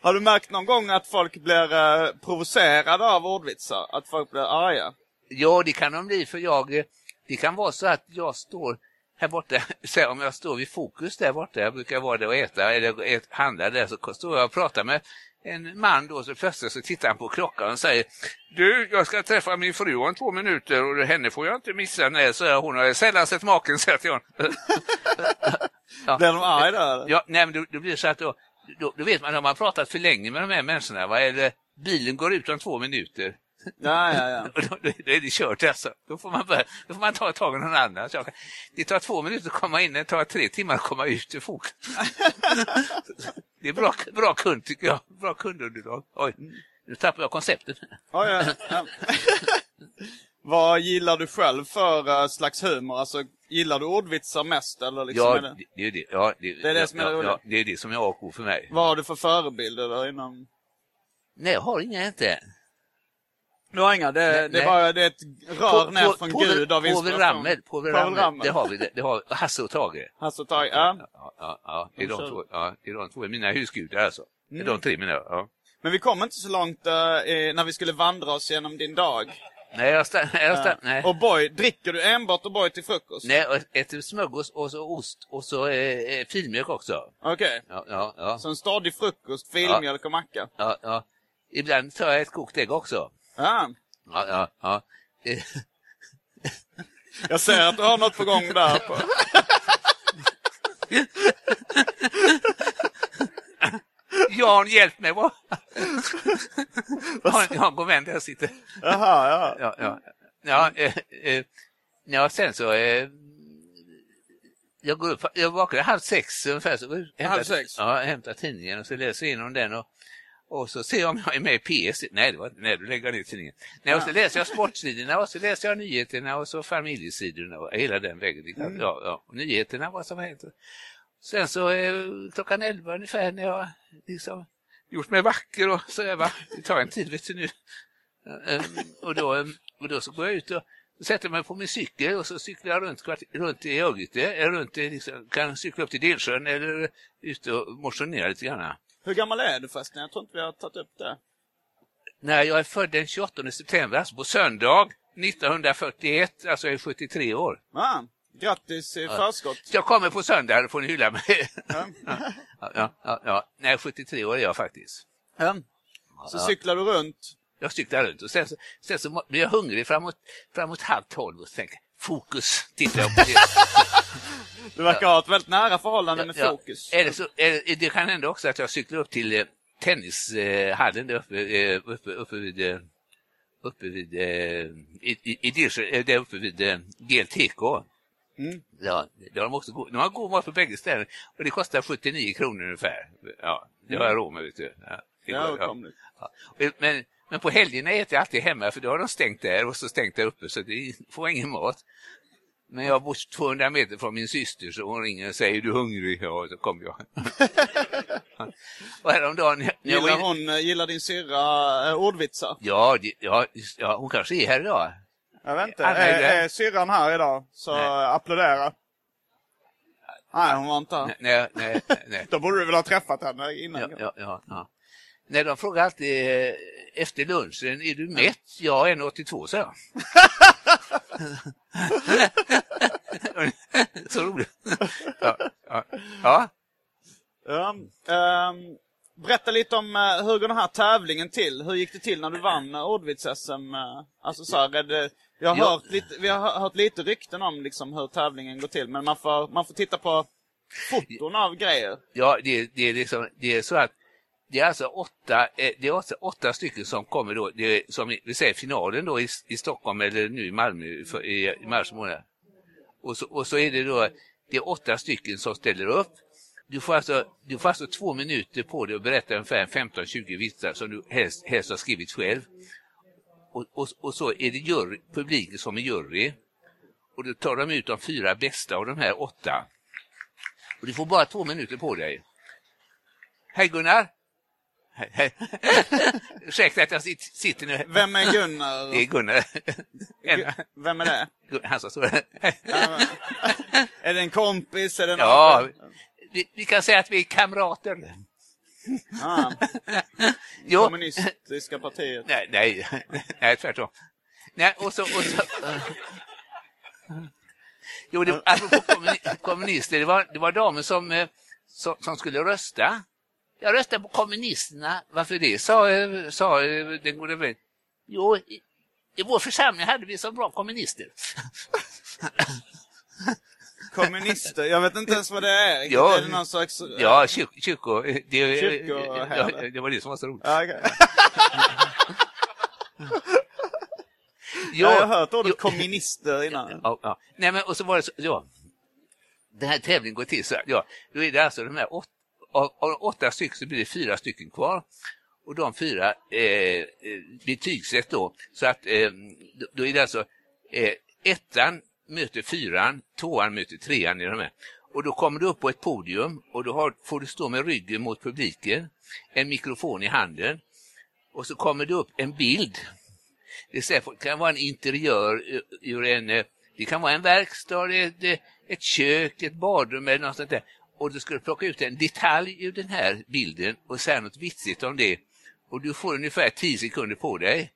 [SPEAKER 4] Har du märkt någon gång att folk blir eh, provocerade av ordvitsar? Att folk blir arga?
[SPEAKER 3] Ja, det kan de bli för jag, eh, det kan vara så att jag står här borta, så om jag står vid Fokus där borta, jag brukar vara där och äta eller handla där, så står jag och pratar med en man då, så plötsligt så tittar han på klockan och säger Du, jag ska träffa min fru om två minuter och henne får jag inte missa. Nej, så hon har sällan sett maken, säger jag till honom. Ja.
[SPEAKER 4] Blir de där eller?
[SPEAKER 3] Ja, nej, men då, då blir det så att då, då, då vet man, har man pratat för länge med de här människorna, va? eller bilen går ut om två minuter,
[SPEAKER 4] Ja, ja, ja.
[SPEAKER 3] då, då, då är det kört alltså. Då får man, börja, då får man ta tag i någon annan. Så det tar två minuter att komma in, det tar tre timmar att komma ut ur fok. det är bra, bra kund tycker jag. Bra kundunderlag. Oj, nu tappar jag konceptet.
[SPEAKER 4] Ja, ja, ja. Vad gillar du själv för eh, slags humor? Alltså, gillar du ordvitsar mest eller liksom?
[SPEAKER 3] Ja,
[SPEAKER 4] är det,
[SPEAKER 3] det, det är det. Ja, det,
[SPEAKER 4] Det är det som är
[SPEAKER 3] ja,
[SPEAKER 4] roligt.
[SPEAKER 3] ja, det är det som är A och O för mig.
[SPEAKER 4] vad har du för förebilder där inom?
[SPEAKER 3] Nej, jag har inga inte.
[SPEAKER 4] Du har inga? Det, det bara det är ett rör ner från
[SPEAKER 3] Povel-
[SPEAKER 4] Gud av
[SPEAKER 3] Povel
[SPEAKER 4] inspiration.
[SPEAKER 3] Ramel, Povel Ramel,
[SPEAKER 4] Ramel.
[SPEAKER 3] det har vi. Det, det har Hasse och Tage.
[SPEAKER 4] Alltså, ta, ja.
[SPEAKER 3] Ja, ja, ja, det är
[SPEAKER 4] De
[SPEAKER 3] två, ja, det är de två mina husgudar alltså. Det är
[SPEAKER 4] Mm.
[SPEAKER 3] de tre mina, ja.
[SPEAKER 4] Men vi kom inte så långt eh, eh, när vi skulle vandra oss genom din dag.
[SPEAKER 3] Nej, jag stann, nej, jag stann, nej.
[SPEAKER 4] Och boy, dricker du enbart O'boy till frukost?
[SPEAKER 3] Nej, och äter smörgås och så ost och så eh, eh, filmjölk också.
[SPEAKER 4] Okej.
[SPEAKER 3] Ja, ja, ja,
[SPEAKER 4] Så en stadig frukost, filmjölk och macka?
[SPEAKER 3] ja, ja. Ibland tar jag ett kokt ägg också.
[SPEAKER 4] Ja.
[SPEAKER 3] Ja, ja, ja.
[SPEAKER 4] Jag ser att du har något på gång där. På.
[SPEAKER 3] Jan, hjälp mig! Vad? Jag har- en god vän där jag sitter.
[SPEAKER 4] Jaha, ja.
[SPEAKER 3] Ja, ja. Ja, eh, eh, ja sen så... Eh, jag går upp, jag vaknar halv sex ungefär. Så hämtar-
[SPEAKER 4] Halv sex?
[SPEAKER 3] Ja, hämtar tidningen och så läser jag igenom den. Och, Och så ser jag om jag är med i PS. Nej, det var, nej du lägger ner tidningen. Nej, och så läser jag sportsidorna och så läser jag nyheterna och så familjesidorna och hela den vägen. Mm. Ja, ja. Och nyheterna, vad som hänt. Sen så eh, klockan elva ungefär när jag liksom gjort mig vacker och så jag va, det tar en tid vet du nu. Um, och, då, och då så går jag ut och sätter mig på min cykel och så cyklar jag runt, runt i Örgryte, runt, liksom, kan cykla upp till Delsjön eller ut och motionera lite grann.
[SPEAKER 4] Hur gammal är du förresten? Jag tror inte vi har tagit upp det.
[SPEAKER 3] Nej, jag är född den 28 september, alltså på söndag 1941, alltså jag är 73 år.
[SPEAKER 4] Ah, grattis i förskott.
[SPEAKER 3] Jag kommer på söndag, då får ni hylla mig. Ja. ja, ja, ja, Nej, 73 år är jag faktiskt.
[SPEAKER 4] Så cyklar du runt?
[SPEAKER 3] Jag cyklar runt och sen så, sen så blir jag hungrig framåt, framåt halv tolv och tänker fokus, tittar jag på det.
[SPEAKER 4] Du verkar ha ett väldigt nära förhållande med fokus.
[SPEAKER 3] Är det, så, är, det kan hända också att jag cyklar upp till eh, tennishallen där uppe, eh, uppe, uppe vid eh, uppe vid eh, i, i, i där uppe vid eh, GLTK. Mm. Ja, de har också god, de har god mat på bägge ställen och det kostar 79 kronor ungefär. Ja, det har jag råd med. Vet du. Ja,
[SPEAKER 4] det går, ja.
[SPEAKER 3] Ja. Men, men på helgerna äter jag alltid hemma för då har de stängt där och så stängt där uppe så det får ingen mat. Men jag bor 200 meter från min syster så hon ringer och säger du hungrig? Ja, så kommer jag. och häromdagen...
[SPEAKER 4] Gillar, hon, gillar din syrra äh, ordvitsar?
[SPEAKER 3] Ja, ja, ja, hon kanske är här idag.
[SPEAKER 4] Jag vet inte. Är, är syrran här idag så nej. applådera. Nej, hon var inte här.
[SPEAKER 3] Nej, nej, nej.
[SPEAKER 4] Då borde du väl ha träffat henne innan?
[SPEAKER 3] Ja, ja, ja, ja. Nej, de frågar alltid eh, efter lunchen, är du mätt? Ja, 1,82 säger jag. Så roligt. Ja. ja. ja.
[SPEAKER 4] Um, um, berätta lite om uh, hur går den här tävlingen till? Hur gick det till när du vann uh, Ordvits-SM? Uh, alltså så här, det, jag har ja. hört lite, vi har hört lite rykten om liksom, hur tävlingen går till, men man får, man får titta på foton av grejer.
[SPEAKER 3] Ja, det, det, är liksom, det är så att det är alltså åtta, eh, det är alltså åtta stycken som kommer då, det är, som vi säger finalen då i, i Stockholm eller nu i Malmö för, i, i mars månad. Och så, och så är det då, det är åtta stycken som ställer upp. Du får alltså, du får alltså två minuter på dig att berätta ungefär 15-20 vitsar som du helst, helst har skrivit själv. Och, och, och så är det jury, publiken som är jury. Och då tar de ut de fyra bästa av de här åtta. Och du får bara två minuter på dig. Hej Gunnar! Ursäkta att jag sitter nu.
[SPEAKER 4] Vem är Gunnar?
[SPEAKER 3] Det är Gunnar.
[SPEAKER 4] Vem är det?
[SPEAKER 3] Han som står
[SPEAKER 4] är det en kompis? Är det
[SPEAKER 3] ja, vi, vi, kan säga att vi är kamrater.
[SPEAKER 4] Ah. jo. Kommunistiska partiet?
[SPEAKER 3] Nej, nej, nej tvärtom. Nej, och så, och så, Jo, det, apropå kommunister, det var, det var damer som, eh, som, som skulle rösta jag röstar på kommunisterna. Varför det? sa, sa den gode vän. Jo, i, i vår församling hade vi så bra kommunister.
[SPEAKER 4] kommunister? Jag vet inte ens vad det är. Ja, är det någon slags...
[SPEAKER 3] Ja, kyrko. Det, kyrko ja, det var det som var så roligt.
[SPEAKER 4] Ja, okay. jag har hört ordet kommunister innan.
[SPEAKER 3] Ja, ja. Nej, men och så var det så, ja. Den här tävlingen går till så här, ja, då är det alltså de här åtta av, av åtta stycken så blir det fyra stycken kvar. Och de fyra eh, eh betygsätt då. Så att eh, då är det alltså eh, ettan möter fyran, tvåan möter trean Är de här. Och då kommer du upp på ett podium och då har, får du stå med ryggen mot publiken, en mikrofon i handen och så kommer det upp en bild. Det kan vara en interiör eh, ur en, eh, det kan vara en verkstad, ett, ett kök, ett badrum eller något sånt där och du skulle plocka ut en detalj ur den här bilden och säga något vitsigt om det. Och du får ungefär 10 sekunder på dig.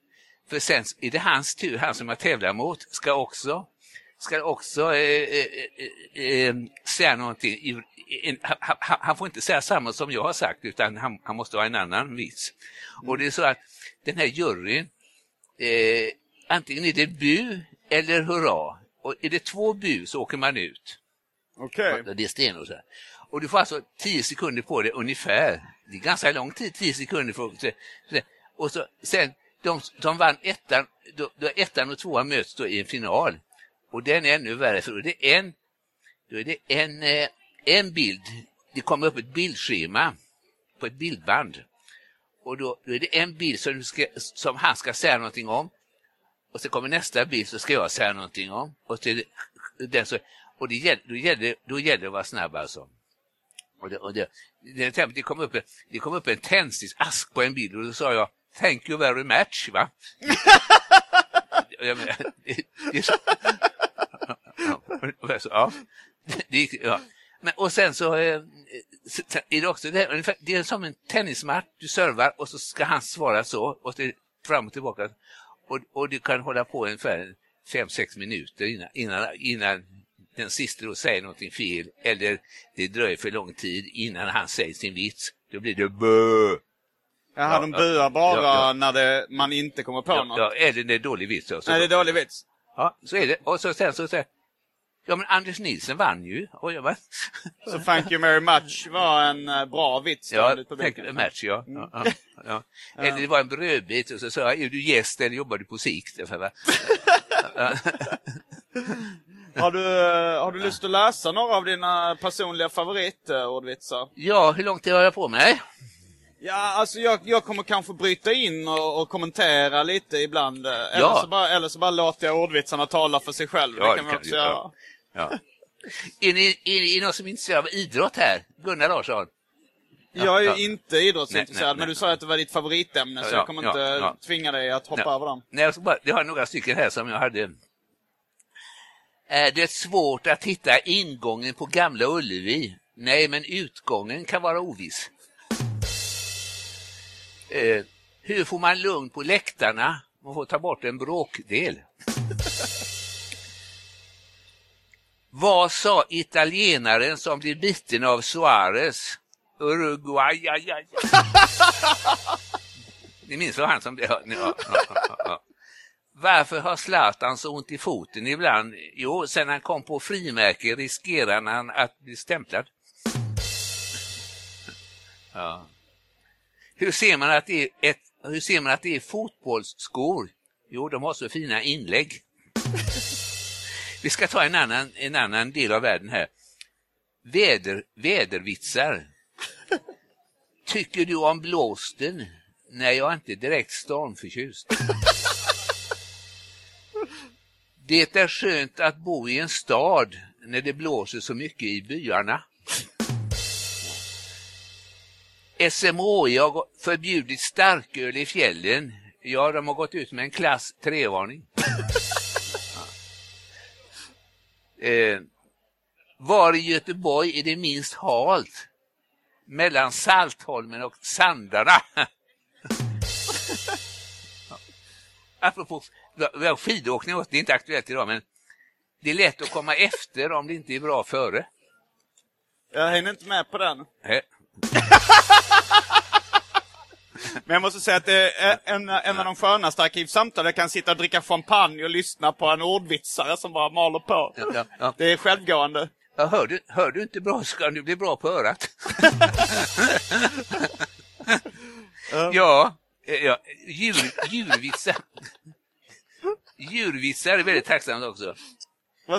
[SPEAKER 3] För sen är det hans tur, han som jag tävlar mot, ska också, ska också eh, eh, eh, eh säga någonting. Han, han, får inte säga samma som jag har sagt utan han, han måste ha en annan vits. Mm. Och det är så att den här juryn, eh, antingen är det bu eller hurra. Och är det två bu så åker man ut.
[SPEAKER 4] Okej.
[SPEAKER 3] Okay. Det är här. Och du får alltså 10 sekunder på dig, ungefär. Det är ganska lång tid, 10 sekunder. För, och så, sen, de, de vann ettan, då, då ettan och tvåan möts då i en final. Och den är ännu värre, för då är det en, då är det en, eh, en bild, det kommer upp ett bildschema på ett bildband. och då, då är det en bild som, ska, som han ska säga någonting om. Och så kommer nästa bild så ska jag säga någonting om. Och, så det, den så, och det då, gäller, då gäller det att vara snabb alltså. Och det, och det, det, det, kom upp, en- det kom upp en tändsticksask på en bild och då sa jag Thank you very much. Va? Jag menar, det, det så, ja, och det ja. Men, och sen så eh, är det också, det är, ungefär- det är som en tennismatch, du servar och så ska han svara så och det är fram och tillbaka. Och, och du kan hålla på ungefär fem sex minuter innan, innan, innan den sista säger någonting fel eller det dröjer för lång tid innan han säger sin vits. Då blir det bö.
[SPEAKER 4] Jaha, de
[SPEAKER 3] ja,
[SPEAKER 4] buar bara
[SPEAKER 3] ja, ja.
[SPEAKER 4] när det, man inte kommer på
[SPEAKER 3] Ja,
[SPEAKER 4] något.
[SPEAKER 3] ja, eller det är dålig vits. då. Så,
[SPEAKER 4] Nej, det är dålig vits.
[SPEAKER 3] ja, så är det. Och så sen så säger ja men Anders Nilsson vann ju. Och jag bara,
[SPEAKER 4] Så thank you very much var en eh, bra vits.
[SPEAKER 3] Ja,
[SPEAKER 4] publiken.
[SPEAKER 3] tänk match, ja. ja, ja, ja. Eller det var en brödbit och så sa jag, är du gäst eller jobbar du på sikt?
[SPEAKER 4] Har du, eh, har du lust att läsa några av dina personliga favoritordvitsar?
[SPEAKER 3] Ja, hur långt har jag på mig?
[SPEAKER 4] Ja, alltså jag, jag kommer kanske bryta in och, och kommentera lite ibland. eh, Eller,
[SPEAKER 3] Ja.
[SPEAKER 4] så bara, eller så bara låter jag ordvitsarna tala för sig själv.
[SPEAKER 3] Ja,
[SPEAKER 4] det kan man
[SPEAKER 3] kan
[SPEAKER 4] också göra.
[SPEAKER 3] ja. Ja. Är ni, är ni någon som är intresserad av idrott här? Gunnar Larsson?
[SPEAKER 4] Jag är ju
[SPEAKER 3] ja.
[SPEAKER 4] inte idrottsintresserad,
[SPEAKER 3] Nej, nej,
[SPEAKER 4] men du sa att det var ditt favoritämne, så
[SPEAKER 3] Ja,
[SPEAKER 4] jag kommer inte tvinga dig att hoppa över dem.
[SPEAKER 3] Nej, jag, bara, jag har några stycken här som jag hade. Eh, är det svårt att hitta ingången på Gamla Ullevi? Nej, men utgången kan vara oviss. Eh, hur får man lugn på läktarna? Man får ta bort en bråkdel. Vad sa italienaren som blev biten av Suarez? Uruguay, aj, aj, aj. Ni minns vad han som blev... Ja, ja, ja, ja. Varför har Zlatan så ont i foten ibland? Jo, sen han kom på frimärke riskerar han att bli stämplad. Ja. Hur ser man att det är ett, hur ser man att det är fotbollsskor? Jo, de har så fina inlägg. Vi ska ta en annan, en annan del av världen här. Väder, vädervitsar. Tycker du om blåsten? Nej, jag är inte direkt stormförtjust. Det är skönt att bo i en stad när det blåser så mycket i byarna. SMHI har förbjudit starköl i fjällen. Ja, de har gått ut med en klass 3-varning. eh, var i Göteborg är det minst halt? Mellan Saltholmen och Sandarna. Apropå vi har skidåkning, det är inte aktuellt idag, men det är lätt att komma efter om det inte är bra före.
[SPEAKER 4] Jag hänger inte med på den.
[SPEAKER 3] Eh,
[SPEAKER 4] Men jag måste säga att det är en, en av de skönaste arkivsamtal. Jag kan sitta och dricka champagne och lyssna på en ordvitsare som bara maler på.
[SPEAKER 3] Ja, ja, ja.
[SPEAKER 4] Det är självgående.
[SPEAKER 3] Ja, hör, du, hör du inte bra ska du bli bra på örat. ja, eh, ja djur, djurvitsar. Djurvitsar är väldigt tacksamt också.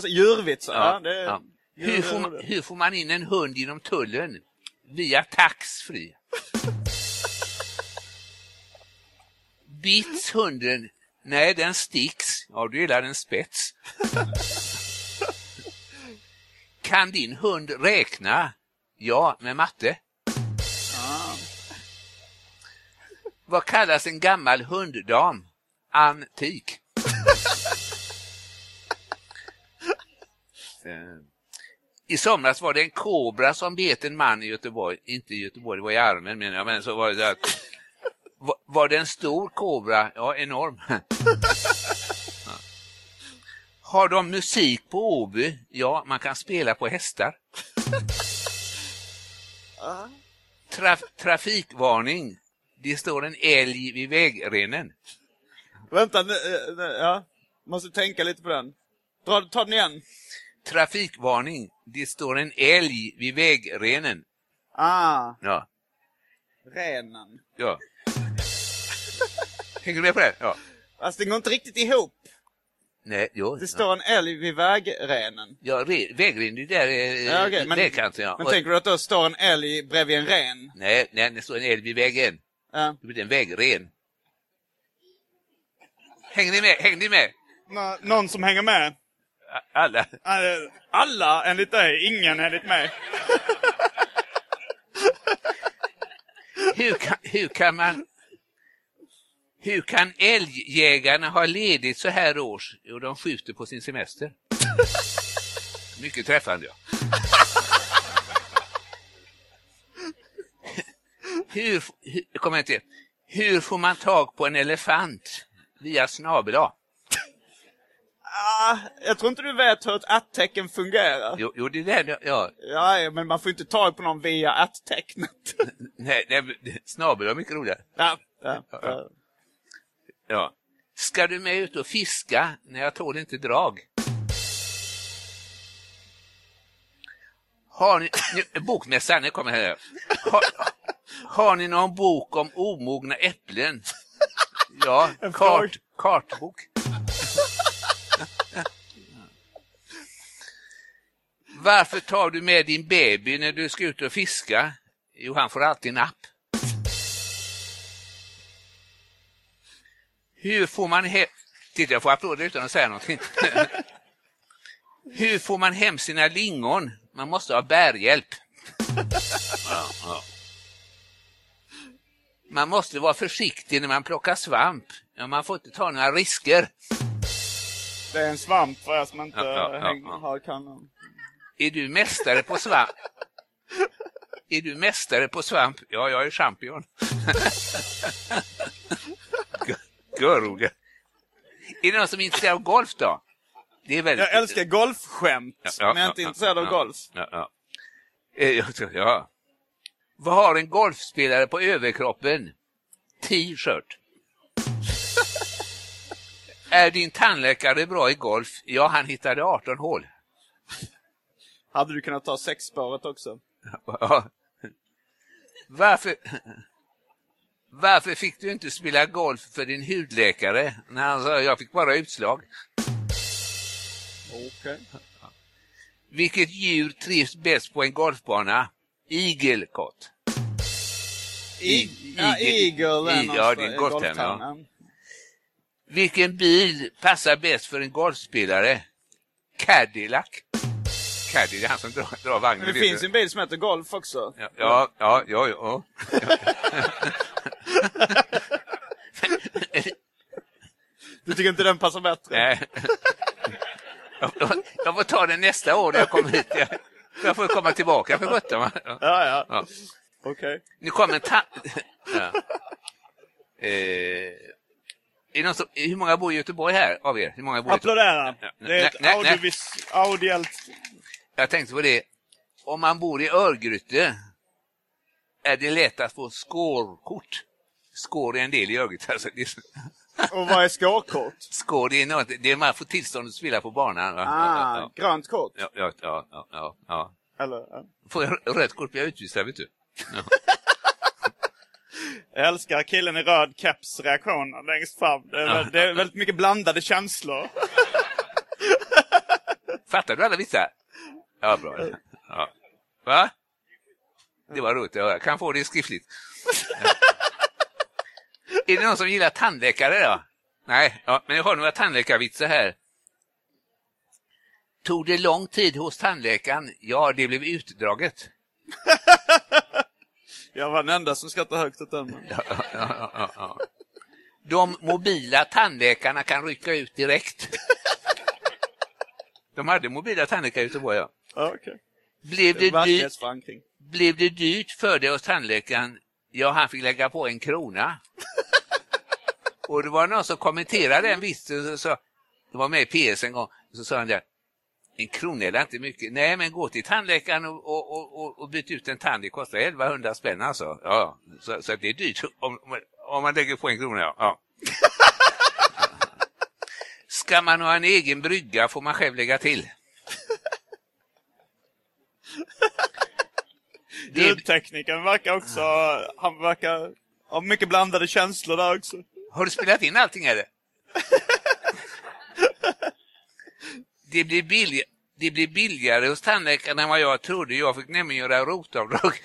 [SPEAKER 4] Djurvitsar? Ja. Det
[SPEAKER 3] ja. Hur, får man, hur får man in en hund genom tullen? Via taxfree. Bits hunden? Nej, den sticks. Ja, du gillar en spets. Kan din hund räkna? Ja, med matte. Vad kallas en gammal hunddam? Antik. I somras var det en kobra som bet en man i Göteborg. Inte i Göteborg, det var i armen menar jag, men så var det där. Var, var det en stor kobra? Ja, enorm. Ja. Har de musik på Åby? Ja, man kan spela på hästar. Traf, trafikvarning. Det står en älg vid vägrenen.
[SPEAKER 4] Vänta, nu, eh, ja. Måste tänka lite på den. Dra, ta den igen.
[SPEAKER 3] Trafikvarning. Det står en älg vid vägrenen.
[SPEAKER 4] Ah,
[SPEAKER 3] Ja,
[SPEAKER 4] renen.
[SPEAKER 3] ja. Hänger du med på det? Ja.
[SPEAKER 4] Alltså det går inte riktigt ihop.
[SPEAKER 3] Nej, jo.
[SPEAKER 4] Det står en älg vid vägrenen.
[SPEAKER 3] Ja, re, vägrenen, det där är
[SPEAKER 4] Ja, okej, men-
[SPEAKER 3] vägkanten. Ja.
[SPEAKER 4] Men
[SPEAKER 3] Och-
[SPEAKER 4] tänker du att då står en älg bredvid en ren?
[SPEAKER 3] Nej, nej, det står en älg vid vägen.
[SPEAKER 4] Ja.
[SPEAKER 3] Det blir en vägren. Hänger ni med? Hänger ni med?
[SPEAKER 4] Nå- någon som hänger med?
[SPEAKER 3] Alla.
[SPEAKER 4] Alla enligt dig, ingen enligt mig.
[SPEAKER 3] Hur kan, hur kan man... Hur kan älgjägarna ha ledigt så här års? Jo, de skjuter på sin semester. Mycket träffande, ja. Hur, hur, kommer inte hur får man tag på en elefant? Via snabel.
[SPEAKER 4] Ah, jag tror inte du vet hur ett att-tecken fungerar.
[SPEAKER 3] Jo, jo, det är det. Ja,
[SPEAKER 4] Ja, men man får inte tag på någon via att-tecknet.
[SPEAKER 3] nej, nej, snabel var mycket roligare.
[SPEAKER 4] ja, ja, ja.
[SPEAKER 3] Ja. Ska du med ut och fiska? Nej, jag tål inte drag. Har ni, nu, bokmässan, nu kommer här. Har, har ni någon bok om omogna äpplen? Ja, kart, kartbok. Varför tar du med din baby när du ska ut och fiska? Jo, han får alltid napp. Hur får man hem... Titta, jag får applåder utan att säga någonting. Hur får man hem sina lingon? Man måste ha bärhjälp. Man måste vara försiktig när man plockar svamp. Ja, man får inte ta några risker.
[SPEAKER 4] Det är en svamp för er som inte
[SPEAKER 3] Ja, ja,
[SPEAKER 4] häng,
[SPEAKER 3] ja.
[SPEAKER 4] har kanon.
[SPEAKER 3] Är du mästare på svamp? Är du mästare på svamp? Ja, jag är champion. Görroga. Är det någon som är intresserad av golf då? Det är väldigt...
[SPEAKER 4] Jag älskar golfskämt, men jag är inte intresserad av golf.
[SPEAKER 3] Ja, ja. Eh, jag tror- ja. Vad har en golfspelare på överkroppen? T-shirt. är din tandläkare bra i golf? Ja, han hittade 18 hål.
[SPEAKER 4] Hade du kunnat ta sexspåret också?
[SPEAKER 3] Ja. Varför, varför fick du inte spela golf för din hudläkare? När han sa jag fick bara utslag.
[SPEAKER 4] Okej.
[SPEAKER 3] Vilket djur trivs bäst på en golfbana? Igelkott.
[SPEAKER 4] I- Ja,
[SPEAKER 3] Eagle-
[SPEAKER 4] är
[SPEAKER 3] ja, det är en ja. Vilken bil passar bäst för en golfspelare? Cadillac. Caddy, det är han som drar, drar vagnen.
[SPEAKER 4] Men det finns
[SPEAKER 3] du.
[SPEAKER 4] en bil som heter Golf också.
[SPEAKER 3] Ja, ja, ja, ja. ja.
[SPEAKER 4] Du tycker inte den passar bättre?
[SPEAKER 3] Nej. Jag, jag, jag får ta den nästa år när jag kommer hit. Jag, får komma tillbaka för sjutton. Ja.
[SPEAKER 4] Ja, ja. Okej.
[SPEAKER 3] Nu kommer en ta- ja. eh, är det någon som, Hur många bor i Göteborg här av er? Hur många bor?
[SPEAKER 4] Applådera.
[SPEAKER 3] Ja,
[SPEAKER 4] Det är ett
[SPEAKER 3] nej,
[SPEAKER 4] audiovis- audiellt...
[SPEAKER 3] Jag tänkte på det. Om man bor i Örgryte är det lätt att få skårkort. Skår är en del i Örgryte. Alltså,
[SPEAKER 4] Och vad är skårkort?
[SPEAKER 3] skår det är något, det är man får tillstånd att spela på banan.
[SPEAKER 4] Ah,
[SPEAKER 3] Ja,
[SPEAKER 4] grönt kort.
[SPEAKER 3] ja, ja, ja, ja, ja, ja.
[SPEAKER 4] Eller, ja.
[SPEAKER 3] Får jag rött kort blir jag utvisad, vet du.
[SPEAKER 4] Jag älskar killen i röd keps reaktioner längst fram. Det är, det är väldigt mycket blandade känslor.
[SPEAKER 3] Fattar du alla vitsar? Ja, bra. Ja. Va? Det var roligt att höra. Kan få det skriftligt. är det någon som gillar tandläkare då? Nej, ja, men jag har några tandläkarvitsar här. Tog det lång tid hos tandläkaren? Ja, det blev utdraget.
[SPEAKER 4] Jag var den enda som skrattade högt åt den.
[SPEAKER 3] Ja, ja, ja. De mobila tandläkarna kan rycka ut direkt. De hade mobila tandläkare i Göteborg, ja. Blev det dyrt. Blev det dyrt för dig hos tandläkaren? Ja, han fick lägga på en krona. Och det var någon som kommenterade den vitsen, så, det var med i PS en gång, så sa han där, en krona är inte mycket. Nej, men gå till tandläkaren och, och, och, och, och byt ut en tand, det kostar 1100 spänn alltså. Ja, så, så det är dyrt om, om- man lägger på en krona, ja. ja. Ska man ha en egen brygga får man själv lägga till.
[SPEAKER 4] Ljudteknikern verkar också... Han verkar ha mycket blandade känslor där också.
[SPEAKER 3] Har du spelat in allting eller? Det blir, billig, det blir billigare hos tandläkaren än vad jag trodde. Jag fick nämligen göra rotavdrag.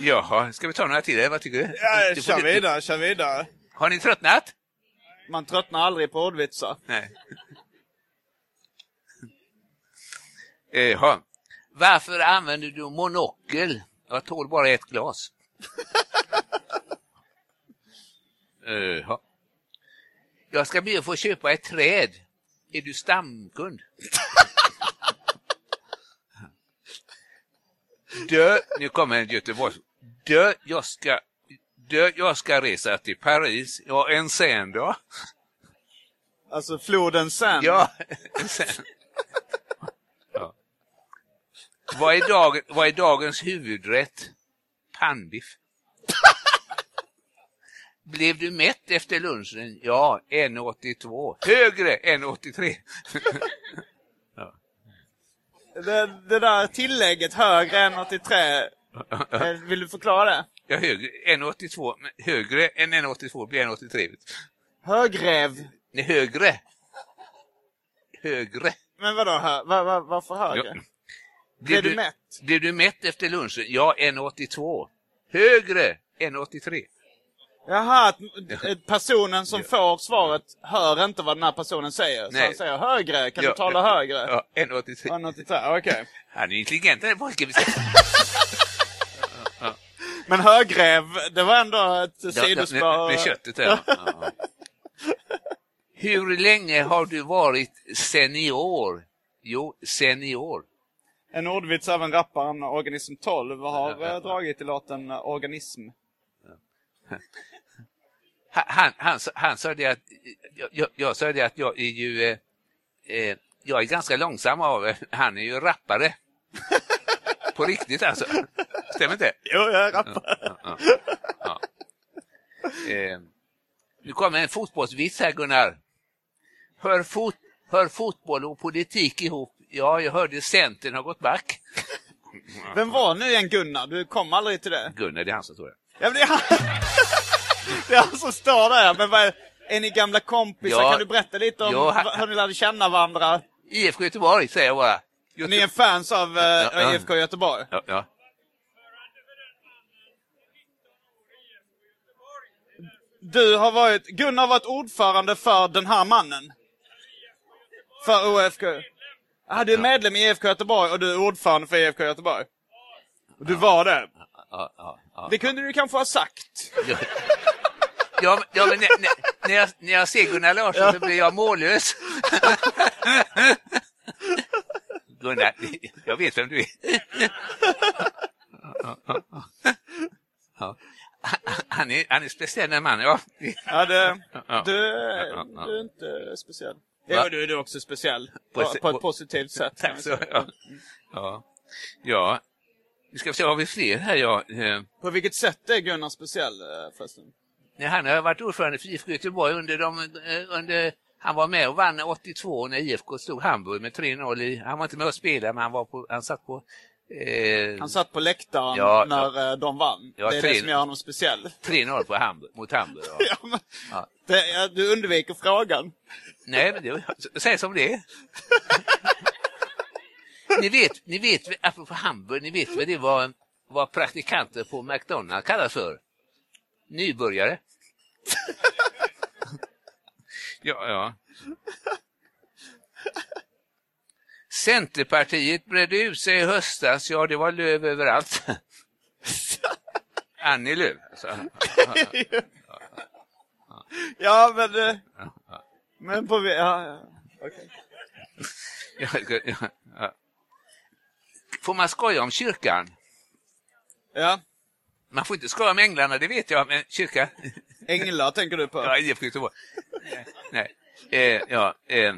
[SPEAKER 3] Jaha, ska vi ta några till? Vad tycker du?
[SPEAKER 4] Ja,
[SPEAKER 3] du
[SPEAKER 4] kör vidare, kör vidare.
[SPEAKER 3] Har ni tröttnat?
[SPEAKER 4] Man tröttnar aldrig på ordvitsar.
[SPEAKER 3] Nej. Jaha. Varför använder du monokel? Jag tål bara ett glas. Jaha. Jag ska be att få köpa ett träd. Är du stamkund? Dö, nu kommer en Göteborg. Dö, jag ska, dö, jag ska resa till Paris. Ja, en sen då.
[SPEAKER 4] Alltså floden sen.
[SPEAKER 3] Ja, sen. Ja. Vad, är dag, vad är dagens huvudrätt? Pannbiff. Blev du mätt efter lunchen? Ja, 1,82. Högre än 83.
[SPEAKER 4] Det, det där tillägget högre än 83, eh, vill du förklara det?
[SPEAKER 3] Ja, högre, 1,82. Men högre än 1,82 blir 1,83.
[SPEAKER 4] Högrev.
[SPEAKER 3] Nej, högre. Högre.
[SPEAKER 4] Men vadå, hö, va, va, varför högre?
[SPEAKER 3] Ja.
[SPEAKER 4] Blev du mätt?
[SPEAKER 3] Blev du mätt efter lunchen? Ja, 1,82. Högre än 83.
[SPEAKER 4] Jaha, att personen som får svaret hör inte vad den här personen säger. Så
[SPEAKER 3] Nej.
[SPEAKER 4] han säger högre, kan
[SPEAKER 3] Ja,
[SPEAKER 4] du tala
[SPEAKER 3] ja,
[SPEAKER 4] högre?
[SPEAKER 3] Ja, 1,83.
[SPEAKER 4] Ja, 83, okej.
[SPEAKER 3] Han är intelligent den pojken. vi ska-
[SPEAKER 4] Men högrev, det var ändå ett
[SPEAKER 3] Ja,
[SPEAKER 4] sidospår.
[SPEAKER 3] Med, köttet där. Ja, ja. Hur länge har du varit senior? Jo, senior.
[SPEAKER 4] En ordvits även rapparen Organism 12 har
[SPEAKER 3] Ja, ja, ja.
[SPEAKER 4] eh, dragit i låten Organism.
[SPEAKER 3] Han, han, han, sa- det att, jag, jag, sa det att jag är ju, eh, eh, jag är ganska långsam av, han är ju rappare. På riktigt alltså. Stämmer inte?
[SPEAKER 4] Jo, jag är rappare.
[SPEAKER 3] Eh, nu kommer en fotbollsvits här Gunnar. Hör, fot, hör fotboll och politik ihop? Ja, jag hörde Centern har gått back.
[SPEAKER 4] Vem var nu igen Gunnar? Du kom aldrig till det.
[SPEAKER 3] Gunnar, det är han som står där.
[SPEAKER 4] Ja, men det, är han... det är han som står där. Men vad är... är ni gamla kompisar?
[SPEAKER 3] Ja.
[SPEAKER 4] Kan du berätta lite om
[SPEAKER 3] Ja, han-
[SPEAKER 4] hur ni lärde känna varandra?
[SPEAKER 3] IFK Göteborg säger jag bara.
[SPEAKER 4] Ni är fans av eh,
[SPEAKER 3] ja.
[SPEAKER 4] IFK Göteborg?
[SPEAKER 3] Ja, ja.
[SPEAKER 4] Du har varit, Gunnar har varit ordförande för den här mannen. För OFK. Ah, du är medlem i IFK Göteborg och du är ordförande för IFK Göteborg. Du var det. Det kunde du kanske ha sagt.
[SPEAKER 3] Ja, ja, men- ja när, när, jag, när jag ser Gunnar Larsson så blir jag mållös. Gunnar, jag vet vem du är. Ja. Han är, han är speciell den mannen, ja.
[SPEAKER 4] Ja, det,
[SPEAKER 3] Ja.
[SPEAKER 4] du,
[SPEAKER 3] Ja, ja.
[SPEAKER 4] du är inte speciell. Jo, du är du också speciell.
[SPEAKER 3] På
[SPEAKER 4] På,
[SPEAKER 3] ett-
[SPEAKER 4] på ett
[SPEAKER 3] på-
[SPEAKER 4] positivt sätt.
[SPEAKER 3] Tack så ja. ja. Ja. Vi ska se, har vi fler här? Ja. Eh,
[SPEAKER 4] På vilket sätt är Gunnar speciell eh, förresten?
[SPEAKER 3] Han har varit ordförande för IFK Göteborg under de, eh, under, han var med och vann 82 när IFK slog Hamburg med 3-0 i, han var inte med och spelade men han, var på, han satt på eh,
[SPEAKER 4] Han satt på läktaren
[SPEAKER 3] Ja,
[SPEAKER 4] när eh, de vann.
[SPEAKER 3] Ja,
[SPEAKER 4] det är
[SPEAKER 3] tre-
[SPEAKER 4] det som gör honom speciell.
[SPEAKER 3] 3-0 på Hamburg, mot Hamburg. Ja.
[SPEAKER 4] Ja, men,
[SPEAKER 3] Ja.
[SPEAKER 4] det, ja, du undviker frågan.
[SPEAKER 3] Nej, men det, säg som det ni vet, ni vet, apropå Hamburg, ni vet vad det var vad praktikanter på McDonalds kallas för? Nybörjare. ja, ja. Centerpartiet bredde ut sig i höstas, ja det var löv överallt. Annie Lööf. Alltså.
[SPEAKER 4] Ja, men... eh, Men på... Ja, ja. okej.
[SPEAKER 3] Ja, ja, ja. Får man skoja om kyrkan?
[SPEAKER 4] ja.
[SPEAKER 3] Man får inte skoja om änglarna, det vet jag, men kyrka...
[SPEAKER 4] Änglar tänker du på?
[SPEAKER 3] Ja, IFK Göteborg. Nej. Eh, ja, eh,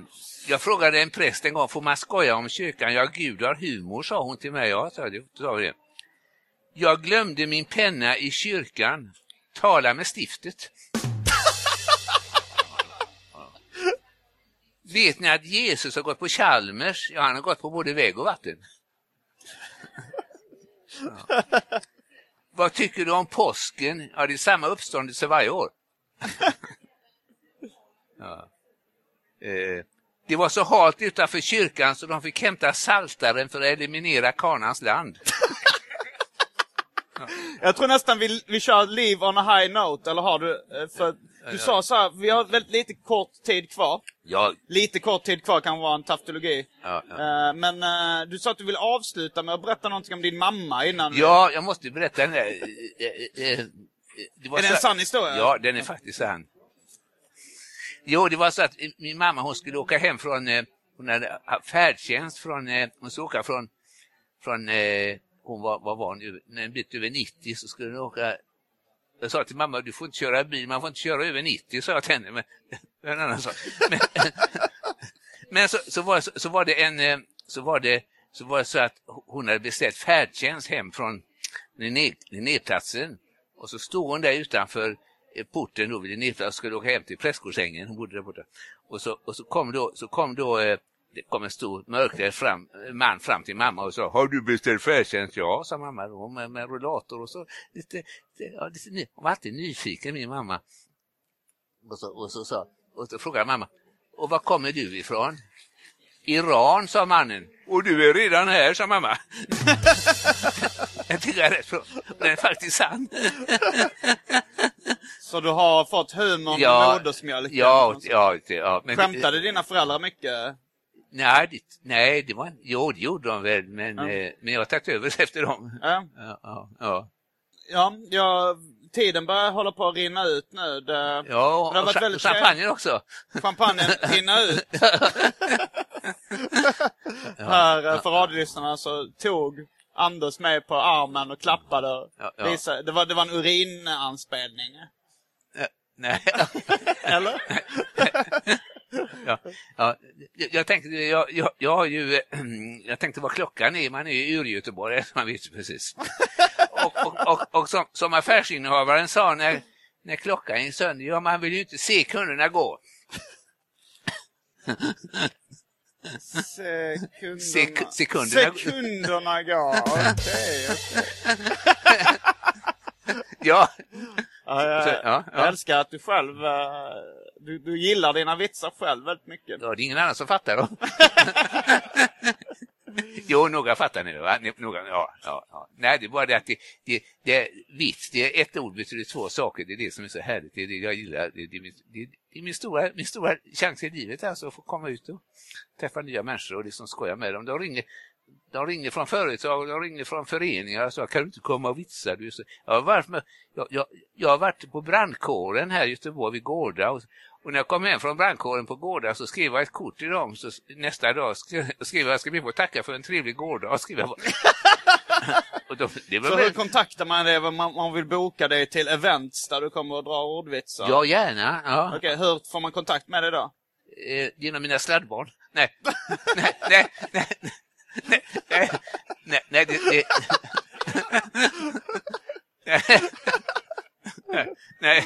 [SPEAKER 3] jag frågade en präst en gång, får man skoja om kyrkan? Ja, Gud har humor, sa hon till mig. Ja, sa det. Sa det. Jag glömde min penna i kyrkan. Tala med stiftet. Vet ni att Jesus har gått på Chalmers? Ja, han har gått på både väg och vatten. Ja. Vad tycker du om påsken? Ja, det är samma uppståndelse varje år. ja. eh, det var så halt utanför kyrkan så de fick hämta saltaren för att eliminera Kanans land.
[SPEAKER 4] Jag tror nästan vi, vi kör Live on a high note, eller har du? eh, För du sa så här, vi har väldigt lite kort tid kvar.
[SPEAKER 3] Ja,
[SPEAKER 4] Lite kort tid kvar kan vara en taftologi.
[SPEAKER 3] Ja, ja.
[SPEAKER 4] Eh, Men eh, du sa att du vill avsluta med att berätta någonting om din mamma innan.
[SPEAKER 3] ja, jag måste berätta den där. eh, det var
[SPEAKER 4] Är det en sann historia?
[SPEAKER 3] Ja, den är faktiskt sann. Jo, det var så att min mamma hon skulle åka hem från, hon hade färdtjänst från, hon skulle åka från, från hon var, vad var hon, när en bit över 90 så skulle hon åka jag sa till mamma, du får inte köra bil, man får inte köra över 90, sa jag till henne. Men, det är en annan sak. Men, men så, så, var, så, så var det en, eh, så var det, så var det så att hon hade beställt färdtjänst hem från Linnéplatsen. Och så stod hon där utanför eh, porten då vid Linnéplatsen och skulle åka hem till prästgårdsängen. Hon bodde där borta. Och så, och så kom då, så kom då eh, det kom en stor mörkrädd fram, man fram till mamma och sa Har du beställt färdtjänst? Ja, sa mamma då med, med rullator och så. Lite, lite, ja, lite, ny- hon var alltid nyfiken min mamma. Och så, och så, sa- och så frågade mamma Och var kommer du ifrån? Iran, sa mannen. Och du är redan här, sa mamma. jag tycker det är rätt bra. Den är faktiskt sann.
[SPEAKER 4] Så du har fått humorn
[SPEAKER 3] Ja,
[SPEAKER 4] med modersmjölken?
[SPEAKER 3] ja, ja, ja. Men,
[SPEAKER 4] Skämtade dina föräldrar mycket?
[SPEAKER 3] Nej, det, nej, det var, jo, det gjorde de väl, men,
[SPEAKER 4] Ja.
[SPEAKER 3] eh, men jag har tagit över efter dem.
[SPEAKER 4] Ja.
[SPEAKER 3] Ja, ja, ja.
[SPEAKER 4] Ja, tiden börjar hålla på att rinna ut nu. Det,
[SPEAKER 3] ja
[SPEAKER 4] det har
[SPEAKER 3] och,
[SPEAKER 4] varit
[SPEAKER 3] cha-
[SPEAKER 4] väldigt
[SPEAKER 3] och champagne också.
[SPEAKER 4] champagnen rinner ut. Här eh, för radiolyssnarna så tog Anders med på armen och klappade.
[SPEAKER 3] Ja, ja.
[SPEAKER 4] Det, var, det var en urinanspelning.
[SPEAKER 3] Eh, Nej,
[SPEAKER 4] Eller?
[SPEAKER 3] Ja, ja, jag, tänkte, jag, jag, jag har ju, jag tänkte vad klockan är, man är ju ur Göteborg, man vet precis. Och, och, och, och som, som affärsinnehavaren sa när, när klockan gick sönder, ja man vill ju inte se kunderna gå.
[SPEAKER 4] Sekunderna,
[SPEAKER 3] Sek- sekunderna.
[SPEAKER 4] sekunderna går. Okej, okej.
[SPEAKER 3] Ja,
[SPEAKER 4] Ja, jag,
[SPEAKER 3] ja, ja.
[SPEAKER 4] jag älskar att du själv, eh, du, du gillar dina vitsar själv väldigt mycket.
[SPEAKER 3] Ja, det är ingen annan som fattar dem. jo, några fattar nu. Va? Ni- Några, ja, ja, ja. Nej, det är bara det att det, det, det är vits, det är ett ord betyder två saker. Det är det som är så härligt. Det är det jag gillar. Det, det, det, det är min stora, min stora chans i livet, alltså, att få komma ut och träffa nya människor och liksom skoja med dem. De ringer, de ringer från företag, de ringer från föreningar och så kan du inte komma och vitsa? Du så, jag, har varit med, jag, jag, jag har varit på brandkåren här i Göteborg vid Gårda och, och när jag kom hem från brandkåren på Gårda så skrev jag ett kort till dem. Så nästa dag skrev skrev jag, ska vi få tacka för en trevlig gårdag? Skrev jag. och det var
[SPEAKER 4] Så hur
[SPEAKER 3] väl,
[SPEAKER 4] kontaktar man om man, man vill boka dig till events där du kommer att dra ordvitsar?
[SPEAKER 3] ja, gärna. Ja.
[SPEAKER 4] Okej, hur får man kontakt med dig då?
[SPEAKER 3] Eh, genom mina sladdbarn. Nej, nej, nej, nej, nej, nej, nej, nej, det, det... nej, nej,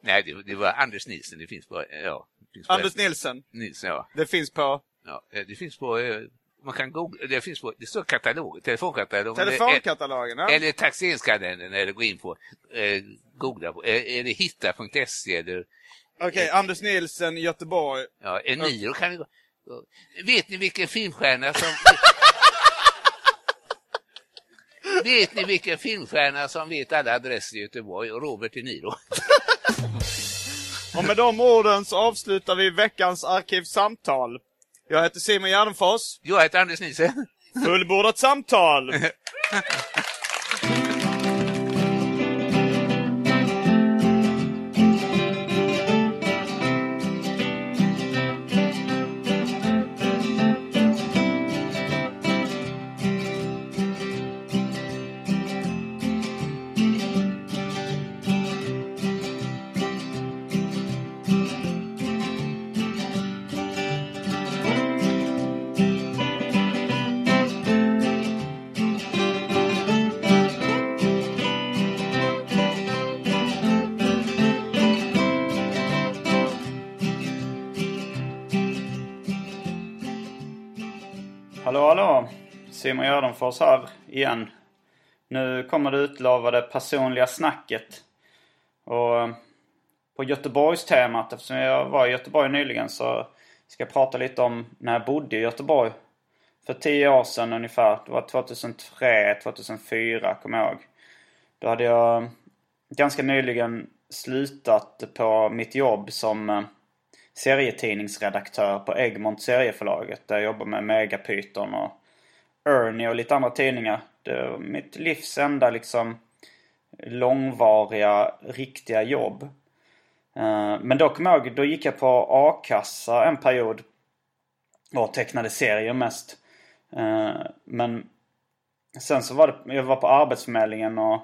[SPEAKER 3] nej, det, det var Anders Nilsson. Det finns på, ja. Finns på
[SPEAKER 4] Anders Nilsson.
[SPEAKER 3] Nilsson, ja.
[SPEAKER 4] Det finns på
[SPEAKER 3] ja. eh, Det finns på, eh, man kan googla, det finns på, det står katalog, telefonkatalogen. eller-
[SPEAKER 4] telefonkatalogen. Ja.
[SPEAKER 3] Eller taxeringskalendern eller gå in på, eh, googla på, eh, eller hitta.se eller
[SPEAKER 4] Okej, Anders Nilsson, Göteborg.
[SPEAKER 3] Ja, Eniro kan vi gå. Vet ni vilken filmstjärna som... vet ni vilken filmstjärna som vet alla adresser i Göteborg? Robert De Niro.
[SPEAKER 4] Och med de orden så avslutar vi veckans arkivsamtal. Jag heter Simon Gärdenfors.
[SPEAKER 3] Jag heter Anders Nielsen.
[SPEAKER 4] Fullbordat samtal!
[SPEAKER 2] Simon Gärdenfors här igen. Nu kommer det utlovade personliga snacket. Och eh, på Göteborgstemat, eftersom jag var i Göteborg nyligen så ska jag prata lite om när jag bodde i Göteborg för tio år sedan ungefär. Det var 2003, 2004 kommer jag ihåg. Då hade jag eh, ganska nyligen slutat på mitt jobb som eh, serietidningsredaktör på Egmont serieförlaget. Där jag jobbar med Megapyton och Ernie och lite andra tidningar. Det var mitt livs enda liksom långvariga, riktiga jobb. Eh, men då kommer jag ihåg, då gick jag på a-kassa en period. Och tecknade serier mest. Eh, men sen så var det, jag var på Arbetsförmedlingen och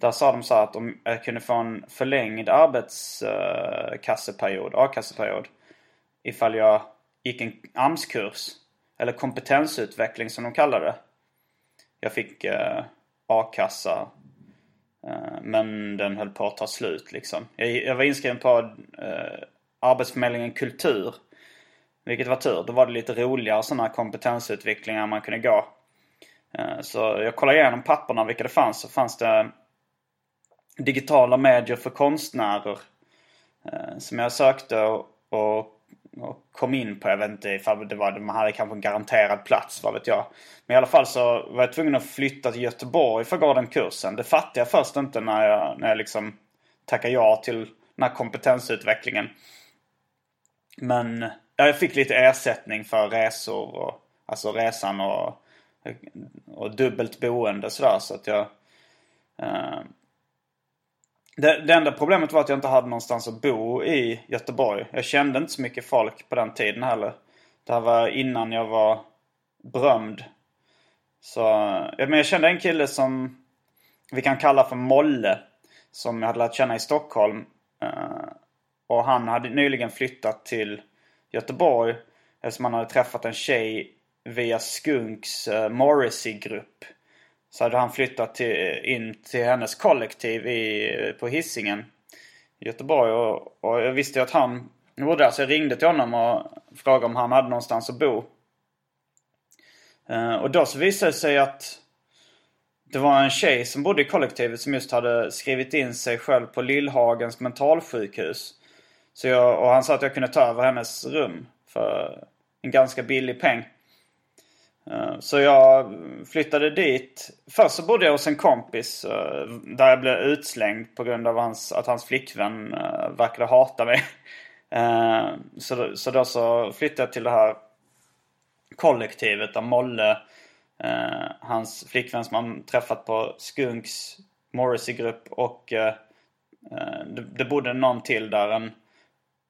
[SPEAKER 2] där sa de så att om jag eh, kunde få en förlängd arbetskasseperiod, a-kasseperiod. Ifall jag gick en AMS-kurs. Eller kompetensutveckling som de kallar det. Jag fick eh, a-kassa. Eh, men den höll på att ta slut liksom. Jag, jag var inskriven på eh, Arbetsförmedlingen Kultur. Vilket var tur. Då var det lite roligare sådana kompetensutvecklingar man kunde gå. Eh, så jag kollade igenom papperna vilka det fanns. Så fanns det digitala medier för konstnärer. Eh, som jag sökte och, och, kom in på. Jag vet inte ifall det var, man hade kanske en garanterad plats, vad vet jag. Men i alla fall så var jag tvungen att flytta till Göteborg för att gå den kursen. Det fattade jag först inte när jag, när jag liksom tackade ja till den här kompetensutvecklingen. Men ja, jag fick lite ersättning för resor och alltså resan och, och dubbelt boende sådär så att jag eh, det, det enda problemet var att jag inte hade någonstans att bo i Göteborg. Jag kände inte så mycket folk på den tiden heller. Det här var innan jag var berömd. Så, ja, men jag kände en kille som vi kan kalla för Molle. Som jag hade lärt känna i Stockholm. Uh, och han hade nyligen flyttat till Göteborg. Eftersom han hade träffat en tjej via Skunks uh, Morrissey-grupp. Så hade han flyttat till, in till hennes kollektiv i, på Hisingen i Göteborg. Och, och jag visste ju att han bodde där så jag ringde till honom och frågade om han hade någonstans att bo. Eh, och då så visade det sig att det var en tjej som bodde i kollektivet som just hade skrivit in sig själv på Lillhagens mentalsjukhus. Så jag, och han sa att jag kunde ta över hennes rum för en ganska billig peng. Eh, så jag flyttade dit. Först så bodde jag hos en kompis eh, där jag blev utslängd på grund av hans, att hans flickvän eh, verkade hata mig. Så, så då så flyttade jag till det här kollektivet där Molle, hans flickvän som han träffat på Skunks Morrissey-grupp och det, det bodde någon till där. En,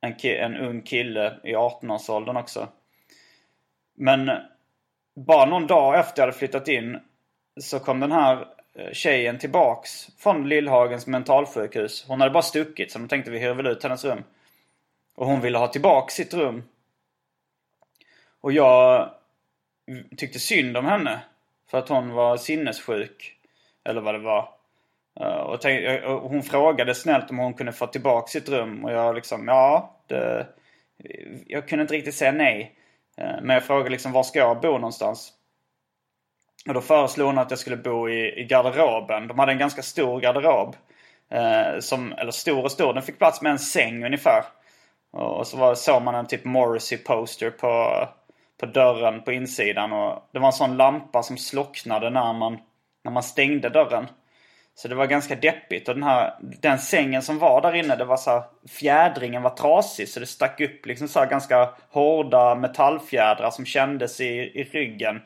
[SPEAKER 2] en, en ung kille i 18-årsåldern också. Men bara någon dag efter jag hade flyttat in så kom den här eh, tjejen tillbaks från Lillhagens mentalsjukhus. Hon hade bara stuckit så de tänkte vi hyr väl ut hennes rum. Och hon ville ha tillbaks sitt rum. Och jag tyckte synd om henne. För att hon var sinnessjuk. Eller vad det var. Eh, och, tänkte, eh, och hon frågade snällt om hon kunde få tillbaka sitt rum. Och jag liksom, ja. Det, jag kunde inte riktigt säga nej. Eh, men jag frågade liksom var ska jag bo någonstans? Och då föreslog hon att jag skulle bo i, i garderoben. De hade en ganska stor garderob. Eh, som, eller stor och stor, den fick plats med en säng ungefär. Och så var, såg man en typ Morrissey-poster på, på dörren på insidan. Och det var en sån lampa som slocknade när man, när man stängde dörren. Så det var ganska deppigt. Och den, här, den sängen som var där inne, det var så här, fjädringen var trasig. Så det stack upp liksom så ganska hårda metallfjädrar som kändes i, i ryggen.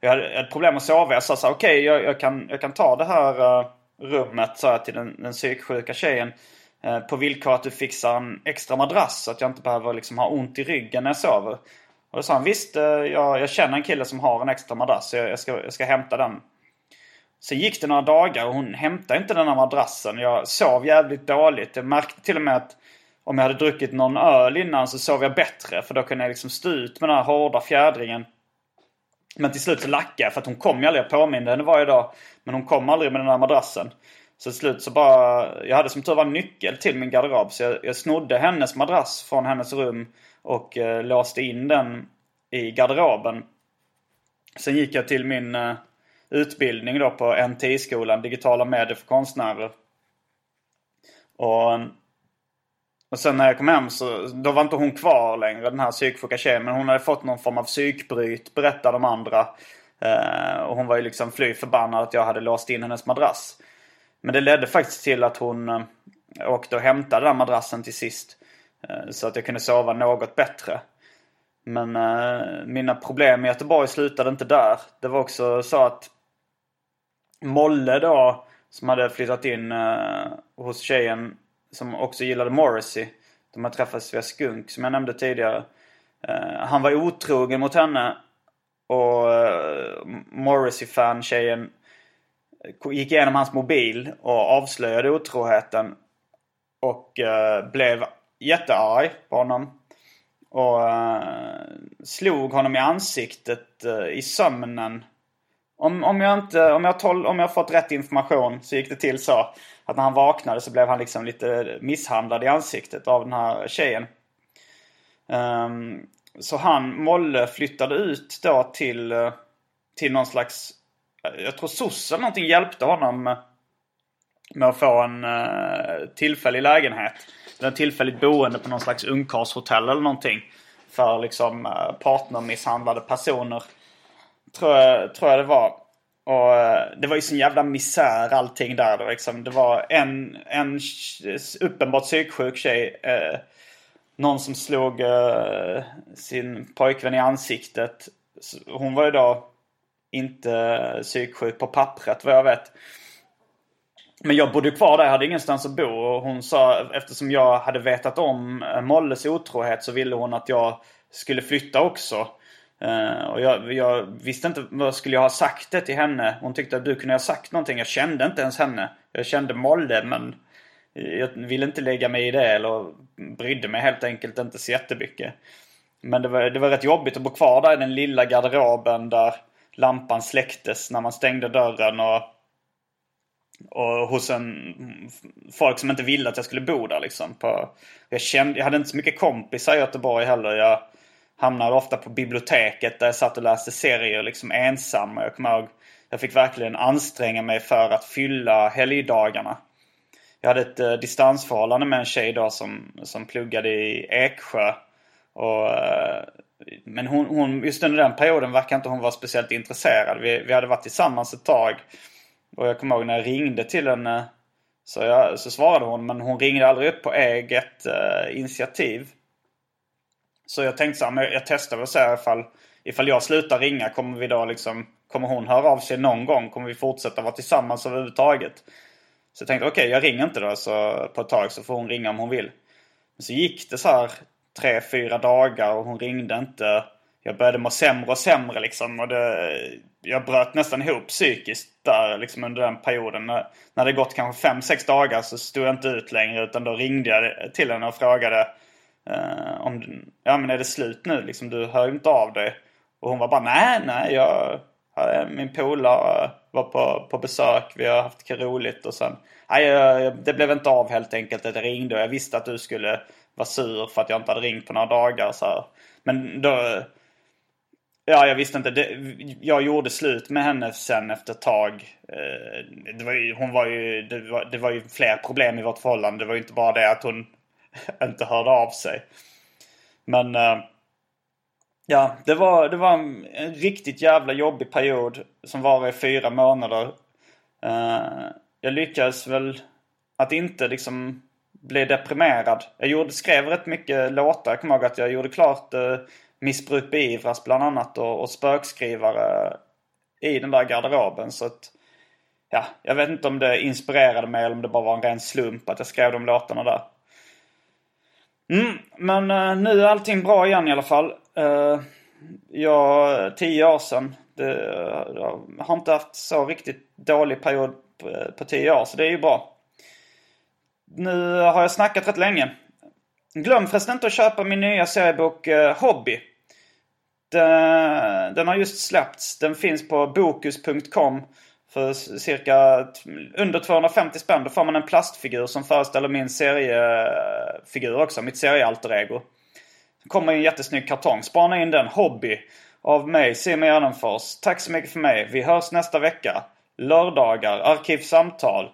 [SPEAKER 2] Jag hade ett problem att sova. Jag sa så okej okay, jag, jag, kan, jag kan ta det här uh, rummet, sa jag till den, den psyksjuka tjejen. Uh, på villkor att du fixar en extra madrass så att jag inte behöver liksom ha ont i ryggen när jag sover. Och då sa han visst, uh, jag, jag känner en kille som har en extra madrass. Så jag, jag, ska, jag ska hämta den Sen gick det några dagar och hon hämtade inte den här madrassen. Jag sov jävligt dåligt. Jag märkte till och med att om jag hade druckit någon öl innan så sov jag bättre. För då kunde jag liksom stå ut med den här hårda fjädringen. Men till slut så lackade jag för att hon kom ju aldrig. Jag påminde henne varje dag. Men hon kom aldrig med den här madrassen. Så till slut så bara... Jag hade som tur var nyckel till min garderob. Så jag, jag snodde hennes madrass från hennes rum. Och eh, låste in den i garderoben. Sen gick jag till min... Eh, utbildning då på NTI-skolan, digitala medier för konstnärer. Och, Och sen när jag kom hem så då var inte hon kvar längre, den här psyksjuka tjejen. Men hon hade fått någon form av psykbryt, berättade de andra. Eh, och hon var ju liksom fly förbannad att jag hade låst in hennes madrass. Men det ledde faktiskt till att hon eh, åkte och hämtade den madrassen till sist. Eh, så att jag kunde sova något bättre. Men eh, mina problem i Göteborg slutade inte där. Det var också så att Molle då, som hade flyttat in eh, hos tjejen som också gillade Morrissey. De har träffats via Skunk som jag nämnde tidigare. Eh, han var otrogen mot henne. Och eh, Morrissey-fan tjejen eh, gick igenom hans mobil och avslöjade otroheten. Och eh, blev jättearg på honom. Och eh, slog honom i ansiktet eh, i sömnen. Om, om, jag inte, om, jag tol, om jag fått rätt information så gick det till så att när han vaknade så blev han liksom lite misshandlad i ansiktet av den här tjejen. Um, så han, Molle, flyttade ut då till, till någon slags... Jag tror soc eller någonting hjälpte honom med att få en eh, tillfällig lägenhet eller tillfälligt boende på någon slags ungkarlshotell eller någonting. För liksom uh, partnermisshandlade personer. Tror jag, tror jag det var. Och eh, det var ju sån jävla misär allting där. då liksom, det var en, en uppenbart psyksjuk tjej. Eh, någon som slog eh, sin pojkvän i ansiktet. Hon var ju då inte psyksjuk på pappret vad jag vet. Men jag bodde kvar där, jag hade ingenstans att bo. Och hon sa, eftersom jag hade vetat om eh, Molles otrohet så ville hon att jag skulle flytta också. Uh, och jag, jag, visste inte vad skulle jag ha sagt det till henne. Hon tyckte att du kunde ha sagt någonting. Jag kände inte ens henne. Jag kände Molle men jag ville inte lägga mig i det eller brydde mig helt enkelt inte så jättemycket. Men det var, det var rätt jobbigt att bo kvar där i den lilla garderoben där lampan släcktes när man stängde dörren och och hos en folk som inte ville att jag skulle bo där liksom. På, jag, kände, jag hade inte så mycket kompisar i Göteborg heller. Jag hamnade ofta på biblioteket där jag satt och läste serier liksom ensam. Jag kommer ihåg, jag fick verkligen anstränga mig för att fylla helgdagarna. Jag hade ett eh, distansförhållande med en tjej då som, som pluggade i Eksjö. Och, eh, men hon, hon, just under den perioden verkar inte hon vara speciellt intresserad. Vi, vi hade varit tillsammans ett tag. Och jag kommer ihåg när jag ringde till henne så, jag, så svarade hon men hon ringde aldrig upp på eget eh, initiativ. Så jag tänkte så här, men jag testar väl så här ifall, ifall jag slutar ringa kommer vi då liksom Kommer hon höra av sig någon gång? Kommer vi fortsätta vara tillsammans överhuvudtaget? Så jag tänkte okej, okay, jag ringer inte då så på ett tag så får hon ringa om hon vill. Men så gick det så här tre, fyra dagar och hon ringde inte jag började må sämre och sämre liksom. Och det, jag bröt nästan ihop psykiskt där liksom under den perioden. När, när det gått kanske fem sex dagar så stod jag inte ut längre utan då ringde jag till henne och frågade eh, om ja men är det slut nu liksom? Du hör inte av dig. Och hon var bara nej, nej, jag, min polare var på, på besök. Vi har haft roligt och sen nej, det blev inte av helt enkelt att jag ringde och jag visste att du skulle vara sur för att jag inte hade ringt på några dagar. Så här. Men då Ja, jag visste inte. Det, jag gjorde slut med henne sen efter ett tag. Eh, det var ju, hon var ju, det var, det var ju fler problem i vårt förhållande. Det var ju inte bara det att hon inte hörde av sig. Men eh, ja, det var, det var en riktigt jävla jobbig period som var i fyra månader. Eh, jag lyckades väl att inte liksom bli deprimerad. Jag gjorde, skrev rätt mycket låtar. Jag kommer ihåg att jag gjorde klart eh, Missbruk beivras bland annat och, och spökskrivare i den där garderoben. Så att, ja, jag vet inte om det inspirerade mig eller om det bara var en ren slump att jag skrev de låtarna där. Mm, men uh, nu är allting bra igen i alla fall. Uh, jag, tio år sedan. Det, jag har inte haft så riktigt dålig period på, på tio år, så det är ju bra. Nu har jag snackat rätt länge. Glöm förresten inte att köpa min nya seriebok uh, Hobby. Den, den, har just släppts. Den finns på bokus.com för cirka under 250 spänn. Då får man en plastfigur som föreställer min seriefigur också. Mitt seriealter ego. Det kommer i en jättesnygg kartong. Spana in den. Hobby. Av mig, Simon Gärdenfors. Tack så mycket för mig. Vi hörs nästa vecka. Lördagar. Arkivsamtal.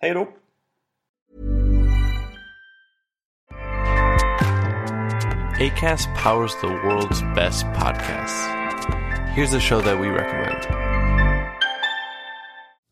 [SPEAKER 2] Hej då.
[SPEAKER 6] ACAST powers the world's best podcasts. Here's a show that we recommend.